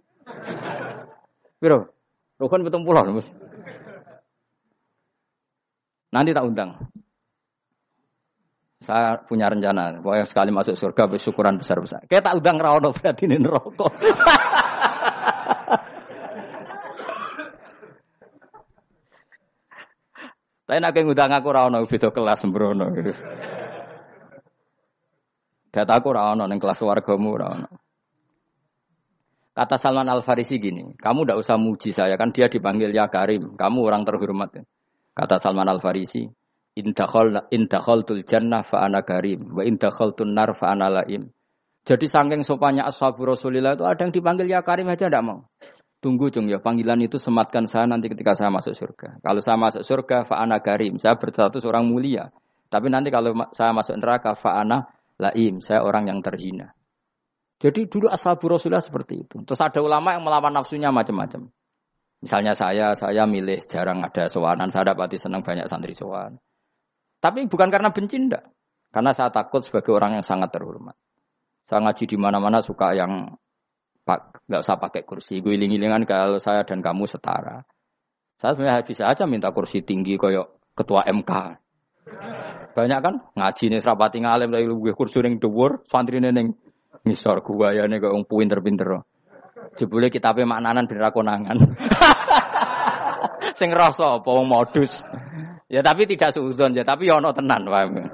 Piro? Rukun pitung puluh mas. Nanti tak undang. Saya punya rencana, pokoknya sekali masuk surga bersyukuran besar-besar. Kayak tak undang rawon berarti ini rokok. Tapi nak ngundang aku ra ono beda kelas sembrono. Dataku ra ono ning kelas wargamu ra ono. Kata Salman Al Farisi gini, kamu tidak usah muji saya kan dia dipanggil ya Karim, kamu orang terhormat. Kata Salman Al Farisi, indakhol indakhaltul jannah fa ana karim wa indakhaltun nar fa ana laim. Jadi saking sopannya ashabu Rasulillah itu ada yang dipanggil ya Karim aja tidak mau. Tunggu cung ya, panggilan itu sematkan saya nanti ketika saya masuk surga. Kalau saya masuk surga, fa'ana karim, saya berstatus orang mulia. Tapi nanti kalau saya masuk neraka, fa'ana laim, saya orang yang terhina. Jadi dulu ashabu Rasulullah seperti itu. Terus ada ulama yang melawan nafsunya macam-macam. Misalnya saya, saya milih jarang ada sowanan, saya dapati senang banyak santri sowan. Tapi bukan karena benci enggak. Karena saya takut sebagai orang yang sangat terhormat. Saya ngaji di mana-mana suka yang pak nggak usah pakai kursi. Gue iling-ilingan kalau saya dan kamu setara. Saya sebenarnya bisa aja minta kursi tinggi koyok ketua MK. Banyak kan ngaji nih serapati ngalim dari gue kursi ning dhuwur, santri neng misor gua ya nih kok pinter-pinter. Jebule kitabe maknanan ben konangan. Sing rasa apa modus. Ya tapi tidak suudon ya, tapi ya ono tenan paham.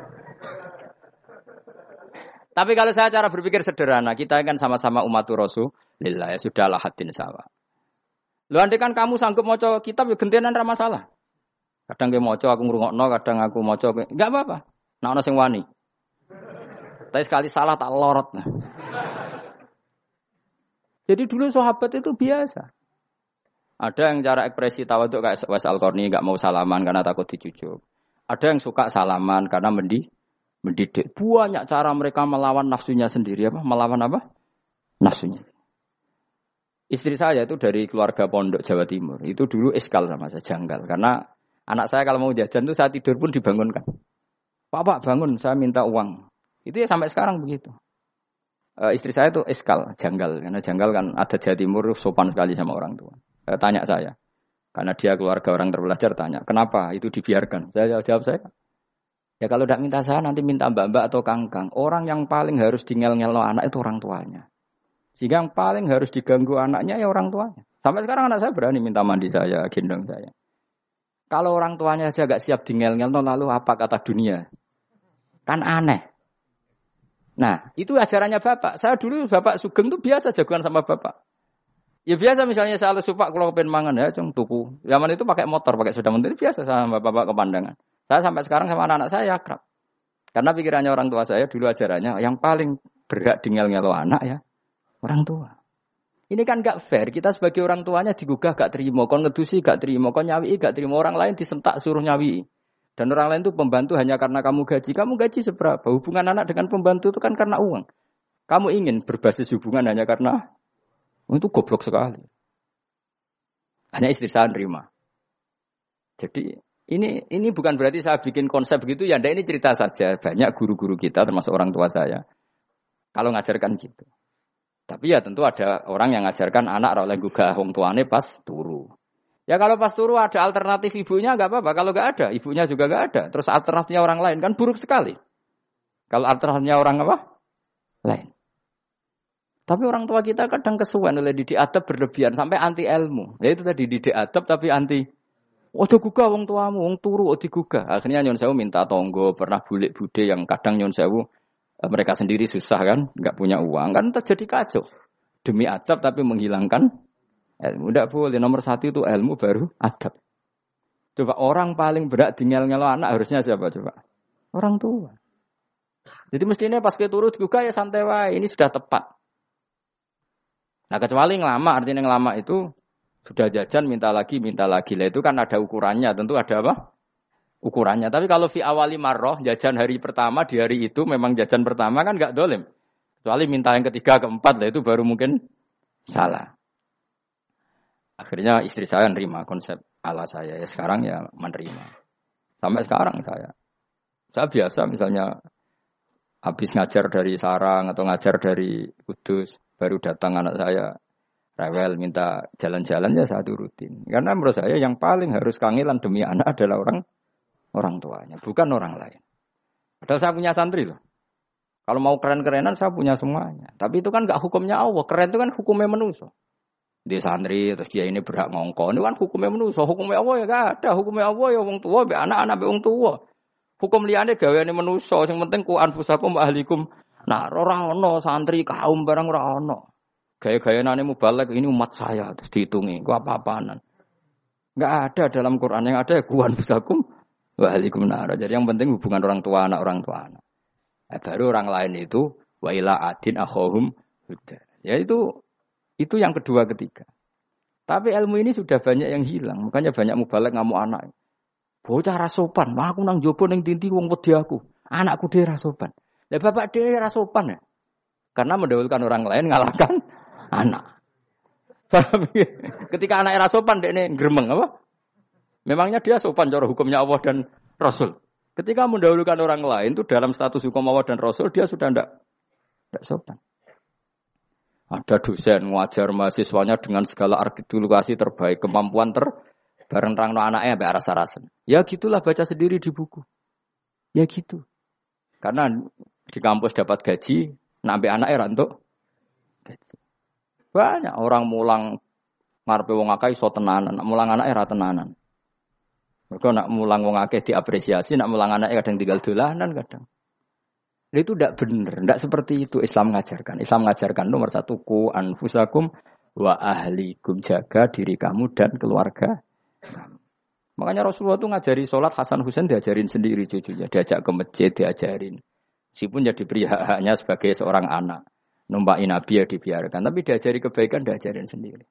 Tapi kalau saya cara berpikir sederhana, kita kan sama-sama umat Rasulullah ya sudahlah hadin sawa. Lu andai kan kamu sanggup moco kitab ya gentenan masalah. Kadang ke moco aku ngrungokno, kadang aku moco enggak apa-apa. Nah ono sing wani. Tapi sekali salah tak lorot. Jadi dulu sahabat itu biasa. Ada yang cara ekspresi tawaduk kayak Was al nggak mau salaman karena takut dicucuk. Ada yang suka salaman karena mendih mendidik. Banyak cara mereka melawan nafsunya sendiri apa? Melawan apa? Nafsunya. Istri saya itu dari keluarga pondok Jawa Timur. Itu dulu eskal sama saya, janggal. Karena anak saya kalau mau jajan itu saat tidur pun dibangunkan. Pak bangun, saya minta uang. Itu ya sampai sekarang begitu. E, istri saya itu eskal, janggal. Karena janggal kan ada Jawa Timur sopan sekali sama orang tua. E, tanya saya. Karena dia keluarga orang terpelajar tanya, kenapa itu dibiarkan? Saya jawab saya, Ya kalau tidak minta saya nanti minta mbak-mbak atau kangkang. Orang yang paling harus ngel anak itu orang tuanya. Sehingga yang paling harus diganggu anaknya ya orang tuanya. Sampai sekarang anak saya berani minta mandi saya, gendong saya. Kalau orang tuanya saja gak siap ngel lalu apa kata dunia? Kan aneh. Nah, itu ajarannya bapak. Saya dulu bapak sugeng itu biasa jagoan sama bapak. Ya biasa misalnya saya supak kalau pengen mangan ya, cung tuku. Zaman itu pakai motor, pakai sepeda motor biasa sama bapak ke pandangan. Saya sampai sekarang sama anak-anak saya akrab. Karena pikirannya orang tua saya dulu ajarannya yang paling berhak dingel ngelo anak ya orang tua. Ini kan gak fair. Kita sebagai orang tuanya digugah gak terima, kon ngedusi gak terima, kon nyawi gak terima. Orang lain disentak suruh nyawi. Dan orang lain itu pembantu hanya karena kamu gaji. Kamu gaji seberapa? Hubungan anak dengan pembantu itu kan karena uang. Kamu ingin berbasis hubungan hanya karena itu goblok sekali. Hanya istri saya nerima. Jadi ini ini bukan berarti saya bikin konsep begitu ya, ini cerita saja. Banyak guru-guru kita termasuk orang tua saya kalau ngajarkan gitu. Tapi ya tentu ada orang yang ngajarkan anak oleh gugah wong tuane pas turu. Ya kalau pas turu ada alternatif ibunya nggak apa-apa. Kalau nggak ada, ibunya juga nggak ada. Terus alternatifnya orang lain kan buruk sekali. Kalau alternatifnya orang apa? Lain. Tapi orang tua kita kadang kesuwen oleh didik adab berlebihan sampai anti ilmu. Ya itu tadi didik adab tapi anti Ojo gugah wong tuamu, wong turu ojo digugah. Akhirnya nyon sewu minta tonggo, pernah bulik bude yang kadang nyon sewu mereka sendiri susah kan, nggak punya uang kan terjadi kacau. Demi adab tapi menghilangkan ilmu. Tidak boleh nomor satu itu ilmu baru adab. Coba orang paling berat tinggal ngelo anak harusnya siapa coba? Orang tua. Jadi mestinya pas ke turu digugah ya santai wae. Ini sudah tepat. Nah kecuali ngelama, artinya ngelama itu sudah jajan minta lagi, minta lagi. Lah itu kan ada ukurannya, tentu ada apa? Ukurannya. Tapi kalau fi awali marroh, jajan hari pertama di hari itu memang jajan pertama kan nggak dolim. Kecuali minta yang ketiga, keempat, lah itu baru mungkin salah. Akhirnya istri saya nerima konsep ala saya. Ya sekarang ya menerima. Sampai sekarang saya. Saya biasa misalnya habis ngajar dari sarang atau ngajar dari kudus, baru datang anak saya rewel minta jalan-jalan ya saya turutin. Karena menurut saya yang paling harus kangelan demi anak adalah orang orang tuanya, bukan orang lain. Padahal saya punya santri loh. Kalau mau keren-kerenan saya punya semuanya. Tapi itu kan gak hukumnya Allah. Keren itu kan hukumnya manusia. Di santri terus dia ini berhak ngongkon. Ini kan hukumnya manusia. Hukumnya Allah ya gak ada. Hukumnya Allah ya wong tua, be anak-anak be wong tua. Hukum liane gaweane manusia. Yang penting ku anfusakum ahlikum. Nah, ora ono santri kaum barang ora ono. Gaya-gaya nane mubalek ini umat saya terus dihitungi. Gua apa-apaan. Enggak ada dalam Quran yang ada ya kuan busakum nara. Jadi yang penting hubungan orang tua anak orang tua anak. Nah, baru orang lain itu wa ila adin akhohum huda. Ya itu itu yang kedua ketiga. Tapi ilmu ini sudah banyak yang hilang. Makanya banyak mubalek ngamuk anak. Bocah rasopan, wah aku nang jopo ning tinti wong wedi aku. Anakku dia rasopan. Lah bapak dia rasopan ya. Karena mendahulukan orang lain ngalahkan anak. Ketika anak era sopan dek ini geremeng apa? Memangnya dia sopan cara hukumnya Allah dan Rasul. Ketika mendahulukan orang lain itu dalam status hukum Allah dan Rasul dia sudah tidak tidak sopan. Ada dosen ngajar mahasiswanya dengan segala artikulasi terbaik, kemampuan ter bareng rangno anaknya sampai arah sarasen. Ya gitulah baca sendiri di buku. Ya gitu. Karena di kampus dapat gaji, nampi anaknya rantuk banyak orang mulang ngarepe wong akeh iso tenanan, mulang anak era tenanan. Mereka nak mulang wong akeh diapresiasi, nak mulang anak kadang tinggal dolanan kadang. itu tidak benar, tidak seperti itu Islam mengajarkan. Islam mengajarkan nomor satu ku anfusakum wa ahlikum jaga diri kamu dan keluarga. Makanya Rasulullah itu ngajari sholat Hasan Husain diajarin sendiri cucunya, diajak ke masjid diajarin. Meskipun jadi beri hak-haknya sebagai seorang anak numpakin Nabi ya dibiarkan. Tapi diajari kebaikan diajarin sendiri.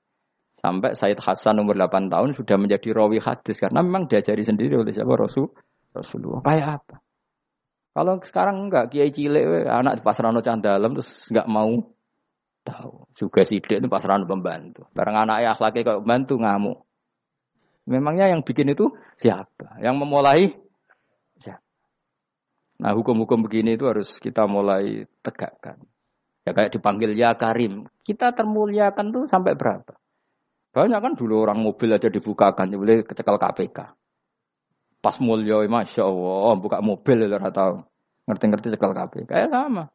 Sampai Said Hasan umur 8 tahun sudah menjadi rawi hadis karena memang diajari sendiri oleh siapa Rasul Rasulullah. Kayak apa? Kalau sekarang enggak kiai cilik anak di pasrano dalam terus enggak mau tahu. Juga sidik itu pasrano pembantu. Barang anak ayah laki kok bantu ngamuk. Memangnya yang bikin itu siapa? Yang memulai siapa? Nah hukum-hukum begini itu harus kita mulai tegakkan. Ya kayak dipanggil ya Karim. Kita termuliakan tuh sampai berapa? Banyak kan dulu orang mobil aja dibukakan, ya boleh kecekal KPK. Pas mulia, masya Allah, buka mobil ya tahu. Ngerti-ngerti cekal KPK. Kayak sama.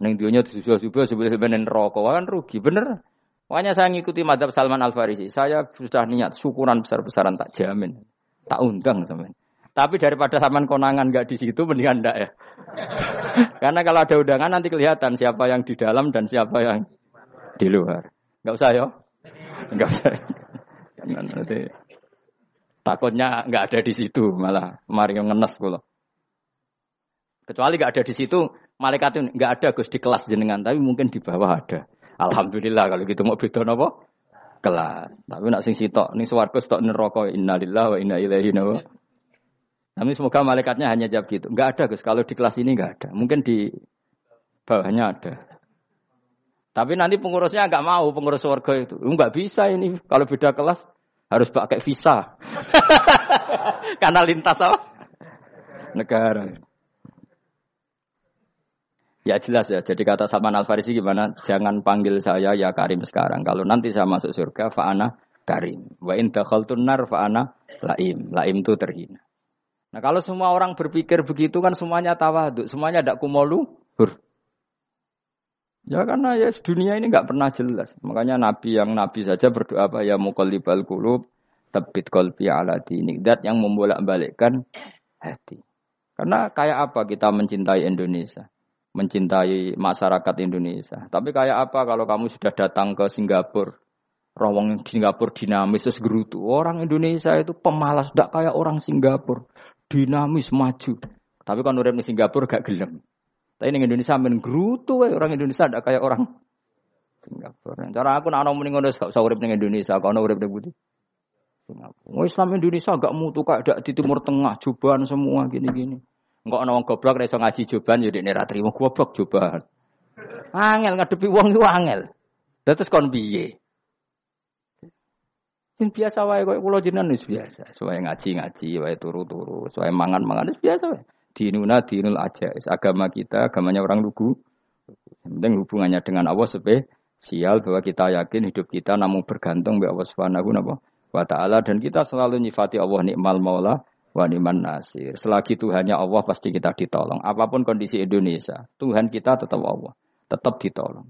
Neng dunia sudah-sudah sebenarnya rokok kan rugi, bener. Makanya saya ngikuti madhab Salman Al Farisi. Saya sudah niat syukuran besar-besaran tak jamin, tak undang teman. Tapi daripada saman konangan nggak di situ, mendingan enggak ya. Karena kalau ada undangan nanti kelihatan siapa yang di dalam dan siapa yang di luar. Nggak usah ya? Nggak usah. Nanti takutnya nggak ada di situ malah mari ngenes kulo. Kecuali nggak ada di situ, malaikat itu nggak ada gus di kelas jenengan, tapi mungkin di bawah ada. Alhamdulillah kalau gitu mau beda apa? Kelas. Tapi nak sing sitok ning swarga sitok neraka innalillahi wa inna ilaihi raji'un. Tapi semoga malaikatnya hanya jawab gitu. Enggak ada Gus, kalau di kelas ini enggak ada. Mungkin di bawahnya ada. Tapi nanti pengurusnya enggak mau, pengurus warga itu. Enggak bisa ini, kalau beda kelas harus pakai visa. Karena lintas apa? Negara. Ya jelas ya. Jadi kata Salman Al Farisi gimana? Jangan panggil saya ya Karim sekarang. Kalau nanti saya masuk surga, fa'ana Karim. Wa in nar fa'ana laim. Laim itu terhina. Nah kalau semua orang berpikir begitu kan semuanya tawaduk, semuanya ada kumolu. Ya karena ya dunia ini nggak pernah jelas. Makanya Nabi yang Nabi saja berdoa apa ya mukallibal kulub, Tabit kolbi ala dinik. Dat yang membolak-balikkan hati. Karena kayak apa kita mencintai Indonesia? Mencintai masyarakat Indonesia. Tapi kayak apa kalau kamu sudah datang ke Singapura? Rawang Singapura dinamis terus gerutu. Orang Indonesia itu pemalas, tidak kayak orang Singapura. Dinamis, maju. Tapi kan urip di Singapura gak gelem. Tapi di Indonesia men gerutu orang Indonesia tidak kayak orang Singapura. Cara aku nak ana muni ngono gak usah urip ning Indonesia, kok urip ning Budi. Singapura. Islam Indonesia gak mutu kak dak di Timur Tengah, jubahan semua gini-gini. Enggak ana wong goblok ngaji jubahan ya dekne ra trimo goblok jubahan. Angel ngadepi wong iku angel. Terus kon piye? Sing biasa wae koyo kula jenengan wis biasa. Suwe ngaji-ngaji, wae turu-turu, suwe mangan-mangan wis biasa wae dinuna dinul aja. Agama kita, agamanya orang lugu. Yang penting hubungannya dengan Allah spesial bahwa kita yakin hidup kita namun bergantung kepada Allah Subhanahu wa taala dan kita selalu nyifati Allah nikmal maula wa niman nasir. Selagi Tuhannya Allah pasti kita ditolong. Apa pun kondisi Indonesia, Tuhan kita tetap Allah, tetap ditolong.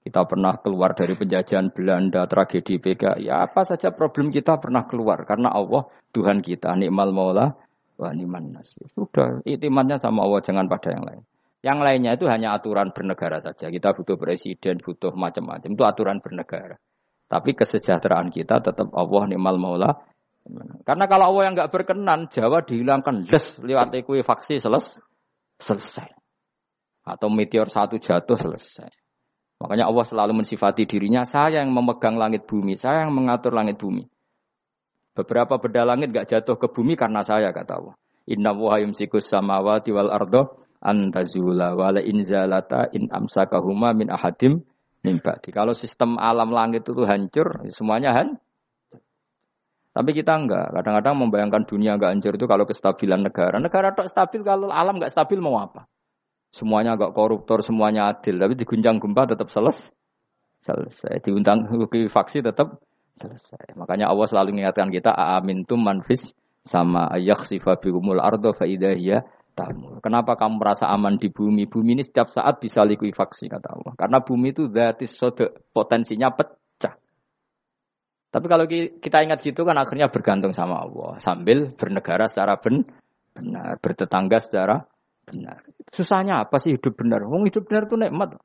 Kita pernah keluar dari penjajahan Belanda, tragedi PKI, ya apa saja problem kita pernah keluar karena Allah Tuhan kita nikmal maula Waniman nasir. Sudah, itimannya sama Allah, jangan pada yang lain. Yang lainnya itu hanya aturan bernegara saja. Kita butuh presiden, butuh macam-macam. Itu aturan bernegara. Tapi kesejahteraan kita tetap Allah ni'mal maula. Karena kalau Allah yang nggak berkenan, Jawa dihilangkan les lewat ekuifaksi seles, selesai. Atau meteor satu jatuh selesai. Makanya Allah selalu mensifati dirinya, saya yang memegang langit bumi, saya yang mengatur langit bumi. Beberapa benda langit gak jatuh ke bumi karena saya kata Allah. Inna wa yumsikus samawati wal ardo antazula wala inzalata in amsakahuma min ahadim min Kalau sistem alam langit itu hancur, semuanya han. Tapi kita enggak. Kadang-kadang membayangkan dunia enggak hancur itu kalau kestabilan negara. Negara tak stabil kalau alam enggak stabil mau apa? Semuanya enggak koruptor, semuanya adil. Tapi diguncang gempa tetap selesai. Selesai. Diundang faksi tetap selesai. Makanya Allah selalu mengingatkan kita aamintum manfis sama ayak bikumul ardo faidahiyah tamu. Kenapa kamu merasa aman di bumi? Bumi ini setiap saat bisa likuifaksi kata Allah. Karena bumi itu berarti sode potensinya pecah. Tapi kalau kita ingat situ kan akhirnya bergantung sama Allah sambil bernegara secara ben, benar, bertetangga secara benar. Susahnya apa sih hidup benar? Wong hidup benar itu nikmat.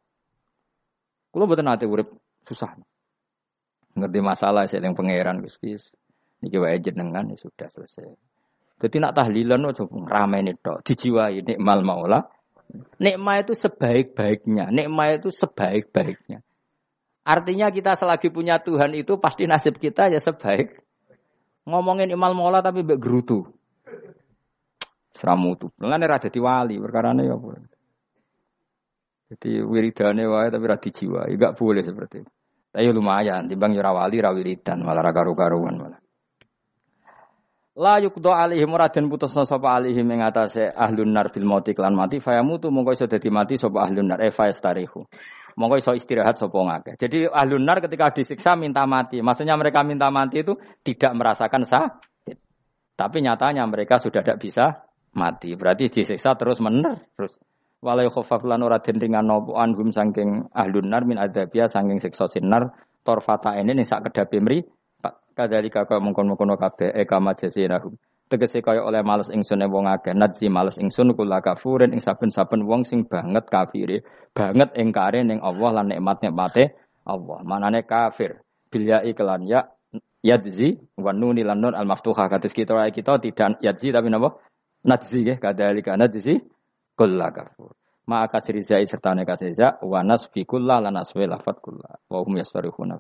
Kalau betul nanti urip susah ngerti masalah saya yang pangeran Gusti. Niki wae jenengan ya sudah selesai. Jadi nak tahlilan ojo ramai nih tok, dijiwai nikmal maula. Nikma itu sebaik-baiknya, nikma itu sebaik-baiknya. Artinya kita selagi punya Tuhan itu pasti nasib kita ya sebaik. Ngomongin imal maula tapi mbek gerutu. Seramutu. Mulane ra dadi wali perkarane ya. Jadi wiridane wae tapi ra dijiwai, enggak boleh seperti itu. Tapi lumayan, timbang yura wali malah ragaru karuan malah. La yukdo alihim raden putus sapa alihim ing atase ahlun nar bil mauti klan mati fayamutu mongko iso dadi mati sapa ahlun nar e fayastarihu. Mongko iso istirahat sapa ngake. Jadi ahlun nar ketika disiksa minta mati. Maksudnya mereka minta mati itu tidak merasakan sakit. Tapi nyatanya mereka sudah tidak bisa mati. Berarti disiksa terus mener terus walai khofaf lan ora den nopo anhum saking ahlun nar min adabia saking siksa sinar torfata ini ning sak kedape mri kadali kakak mengkon-mengkon kabeh e kama jasinahum tegese kaya oleh males ingsun e wong akeh nadzi males ingsun kula kafurin ing saben-saben wong sing banget kafire banget ingkare ning Allah lan nikmat-nikmate Allah. Manane kafir. Bilya iklan ya yadzi wa nuni lan nun al maftuha. Kados kita kita tidak yadzi tapi napa? Nadzi nggih kadali nadzi kulla kafur. Ma kasri zai serta ne kasri za wa nasfi kulla la nasfi lafat. Wa hum yasfarihuna